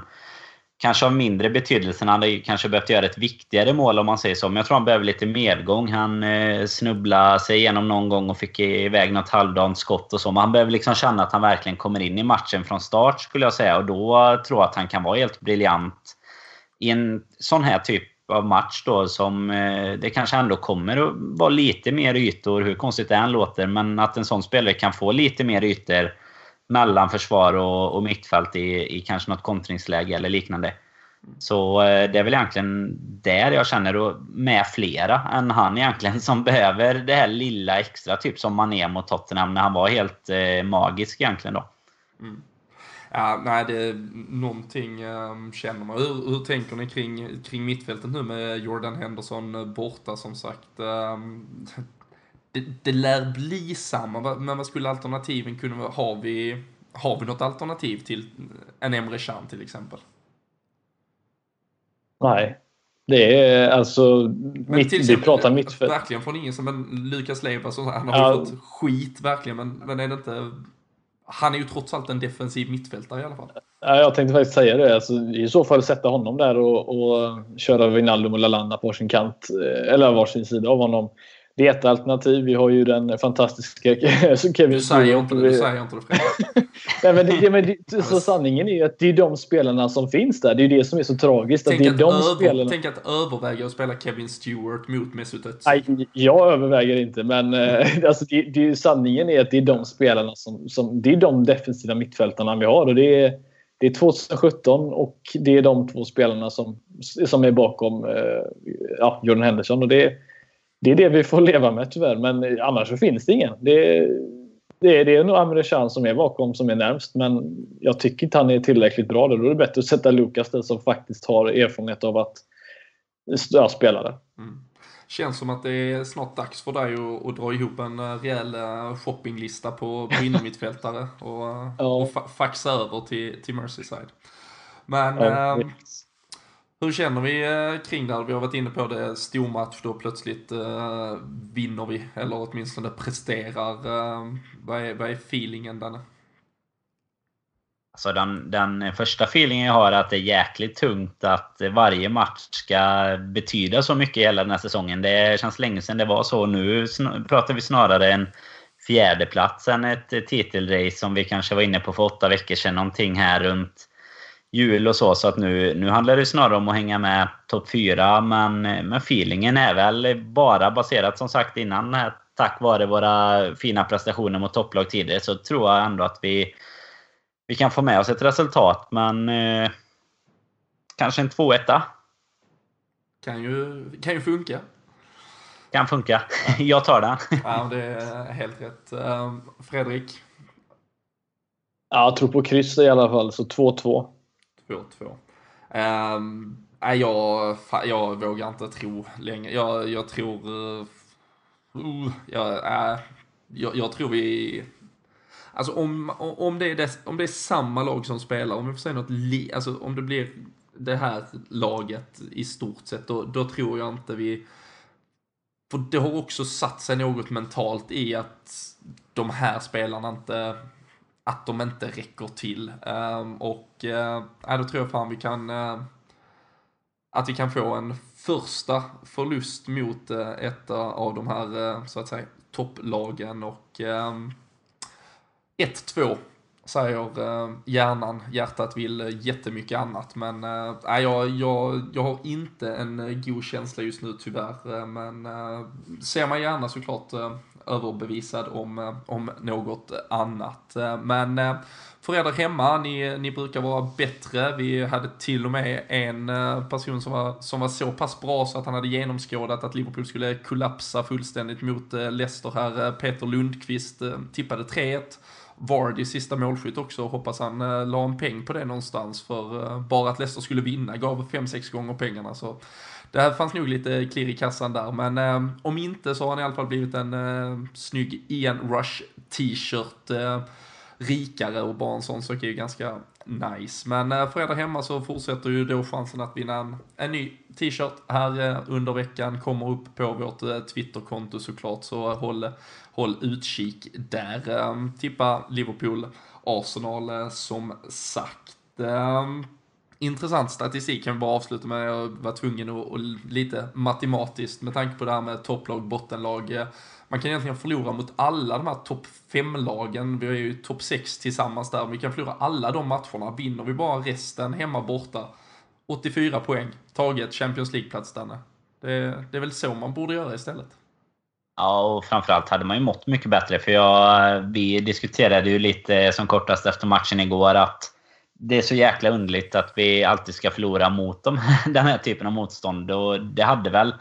[SPEAKER 4] kanske av mindre betydelse. Han hade kanske behövt göra ett viktigare mål om man säger så. Men jag tror han behöver lite medgång. Han eh, snubblade sig igenom någon gång och fick iväg något halvdant skott och så. Men han behöver liksom känna att han verkligen kommer in i matchen från start skulle jag säga. Och då tror jag att han kan vara helt briljant i en sån här typ av match då som eh, det kanske ändå kommer att vara lite mer ytor, hur konstigt det än låter. Men att en sån spelare kan få lite mer ytor mellan försvar och, och mittfält i, i kanske något kontringsläge eller liknande. Så eh, det är väl egentligen där jag känner, och med flera än han egentligen, som behöver det här lilla extra. Typ som Mané mot Tottenham när han var helt eh, magisk egentligen då. Mm.
[SPEAKER 1] Ja, nej, det är någonting um, känner man. Hur, hur tänker ni kring, kring mittfältet nu med Jordan Henderson borta som sagt? Um, det, det lär bli samma, men vad skulle alternativen kunna vara? Har vi, har vi något alternativ till en Emre Can till exempel?
[SPEAKER 3] Nej. Det är alltså... Mitt, vi pratar mittfält.
[SPEAKER 1] Verkligen från ingen som en Lukas Leiva, han har ja. fått skit verkligen, men, men är det inte... Han är ju trots allt en defensiv mittfältare i alla fall.
[SPEAKER 3] Ja, jag tänkte faktiskt säga det. Alltså, I så fall sätta honom där och, och köra Wijnaldum och Lalana på varsin kant. Eh, eller varsin sida av honom. Det är ett alternativ. Vi har ju den fantastiska (laughs)
[SPEAKER 1] Kevin Du säger inte, du säger inte det (laughs)
[SPEAKER 3] Nej, men det, men det, (laughs) så sanningen är ju att det är de spelarna som finns där. Det är det som är så tragiskt. Tänk, att det är att, de över, spelarna...
[SPEAKER 1] tänk att överväga att spela Kevin Stewart mot Mesut Özil.
[SPEAKER 3] Nej, jag överväger inte. Men eh, alltså, det, det, sanningen är att det är de spelarna som, som... Det är de defensiva mittfältarna vi har. Och det är, det är 2017 och det är de två spelarna som, som är bakom eh, ja, Jordan Henderson. Och det det är det vi får leva med tyvärr. Men annars så finns det ingen. Det, det, är, det är nog Amre som är bakom som är närmst. Men jag tycker inte han är tillräckligt bra. Då, är det bättre att sätta Lukas där som faktiskt har erfarenhet av att ja, spela det. Mm.
[SPEAKER 1] Känns som att det är snart dags för dig att, att dra ihop en eh, rejäl eh, shoppinglista på, på innermittfältare och, ja. och faxa över till, till Merseyside. Men ja, äh, hur känner vi eh, kring det? här? Vi har varit inne på det, stor match då plötsligt eh, vinner vi, eller åtminstone presterar. Eh, vad, är, vad är feelingen Danne?
[SPEAKER 4] Alltså den, den första feelingen jag har är att det är jäkligt tungt att varje match ska betyda så mycket hela den här säsongen. Det känns länge sedan det var så. Nu pratar vi snarare en fjärdeplats än ett titelrace som vi kanske var inne på för åtta veckor sedan. Någonting här runt jul och så. Så att nu, nu handlar det snarare om att hänga med topp 4. Men, men feelingen är väl bara baserat som sagt innan här, tack vare våra fina prestationer mot topplag tidigare så tror jag ändå att vi, vi kan få med oss ett resultat. Men eh, kanske en 2-1.
[SPEAKER 1] Kan ju, kan ju funka.
[SPEAKER 4] Kan funka. (laughs) Jag tar den.
[SPEAKER 1] ja, det är helt rätt. Ehm, Fredrik?
[SPEAKER 3] Ja, jag tror på kryss i alla fall, så 2-2.
[SPEAKER 1] 2-2. Um, ehm, nej, jag, jag vågar inte tro längre. Jag, jag tror... Uh, jag, uh, jag, jag, tror vi... Alltså om, om, det är dess, om det är samma lag som spelar, om vi får säga något li, alltså om det blir det här laget i stort sett, då, då tror jag inte vi... För det har också satt sig något mentalt i att de här spelarna inte att de inte räcker till. Ehm, och äh, då tror jag fan vi kan eh, att vi kan få en första förlust mot eh, ett av de här så att säga topplagen och ehm, 1-2 säger hjärnan. Hjärtat vill jättemycket annat men äh, jag, jag, jag har inte en god känsla just nu tyvärr men äh, ser man gärna såklart överbevisad om, eh, om något annat. Eh, men för er där hemma, ni, ni brukar vara bättre. Vi hade till och med en eh, person som var, som var så pass bra så att han hade genomskådat att Liverpool skulle kollapsa fullständigt mot Leicester här. Peter Lundqvist tippade 3-1. Vardy sista målskytt också, hoppas han la en peng på det någonstans för bara att Leicester skulle vinna gav 5-6 gånger pengarna så det här fanns nog lite klirr i kassan där, men eh, om inte så har han i alla fall blivit en eh, snygg Ian Rush t-shirt. Eh, rikare och bara en sån sak är ju ganska nice. Men eh, för er där hemma så fortsätter ju då chansen att vinna en, en ny t-shirt här eh, under veckan. Kommer upp på vårt eh, Twitterkonto såklart, så eh, håll, håll utkik där. Eh, tippa Liverpool, Arsenal eh, som sagt. Ehm, Intressant statistik kan vi bara avsluta med. Jag var tvungen att, och lite matematiskt med tanke på det här med topplag, bottenlag. Man kan egentligen förlora mot alla de här topp 5-lagen. Vi är ju topp 6 tillsammans där. Vi kan förlora alla de matcherna. Vinner vi bara resten hemma borta. 84 poäng. Taget Champions League-plats, Danne. Det, det är väl så man borde göra istället.
[SPEAKER 4] Ja, och framförallt hade man ju mått mycket bättre. För jag, vi diskuterade ju lite som kortast efter matchen igår att det är så jäkla underligt att vi alltid ska förlora mot dem, (laughs) den här typen av motstånd. Och det hade väl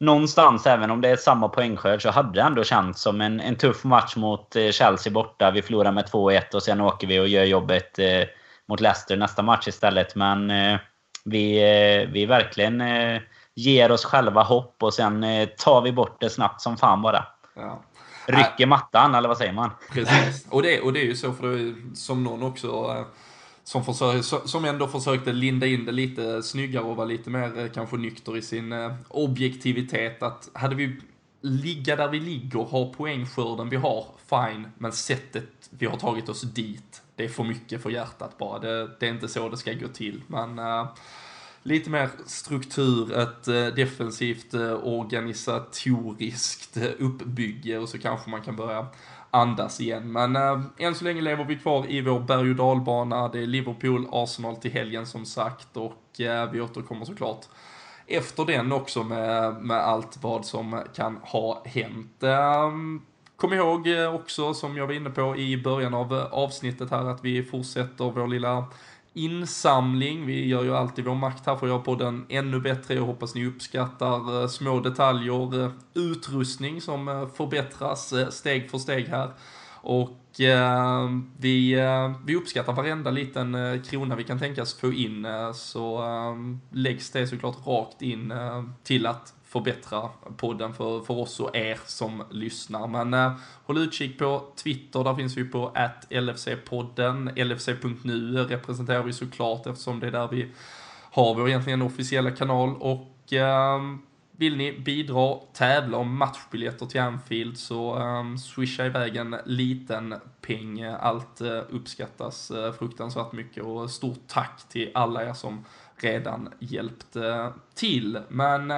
[SPEAKER 4] någonstans, även om det är samma poängskörd, så hade det ändå känts som en, en tuff match mot eh, Chelsea borta. Vi förlorar med 2-1 och sen åker vi och gör jobbet eh, mot Leicester nästa match istället. Men eh, vi, eh, vi verkligen eh, ger oss själva hopp och sen eh, tar vi bort det snabbt som fan bara.
[SPEAKER 1] Ja.
[SPEAKER 4] Rycker mattan, eller vad säger man?
[SPEAKER 1] Precis. Och det, och det är ju så, för det som någon också som, försöker, som ändå försökte linda in det lite snyggare och vara lite mer eh, kanske nykter i sin eh, objektivitet. Att hade vi ligga där vi ligger, ha poängskörden vi har, fine. Men sättet vi har tagit oss dit, det är för mycket för hjärtat bara. Det, det är inte så det ska gå till. Men uh, lite mer struktur, ett uh, defensivt uh, organisatoriskt uppbygge och så kanske man kan börja andas igen. Men äh, än så länge lever vi kvar i vår berg och dalbana. Det är Liverpool, Arsenal till helgen som sagt och äh, vi återkommer såklart efter den också med, med allt vad som kan ha hänt. Äh, kom ihåg också, som jag var inne på i början av avsnittet här, att vi fortsätter vår lilla insamling. Vi gör ju alltid vår makt här för att göra podden ännu bättre. Jag hoppas ni uppskattar eh, små detaljer, eh, utrustning som eh, förbättras steg för steg här. Och eh, vi, eh, vi uppskattar varenda liten eh, krona vi kan tänkas få in, så läggs det såklart rakt in till att förbättra podden för, för oss och er som lyssnar. Men eh, håll utkik på Twitter, där finns vi på LFC-podden. LFC.nu representerar vi såklart eftersom det är där vi har vår egentligen officiella kanal. Och eh, vill ni bidra, tävla om matchbiljetter till Anfield så um, swisha iväg en liten peng. Allt uh, uppskattas uh, fruktansvärt mycket och stort tack till alla er som redan hjälpt uh, till. Men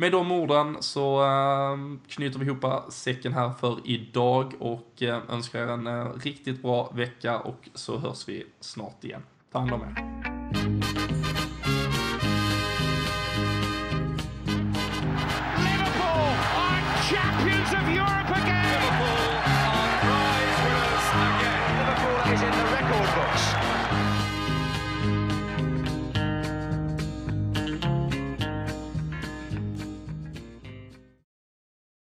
[SPEAKER 1] med de orden så ehm, knyter vi ihop säcken här för idag och eh, önskar er en eh, riktigt bra vecka och så hörs vi snart igen. Ta hand om er.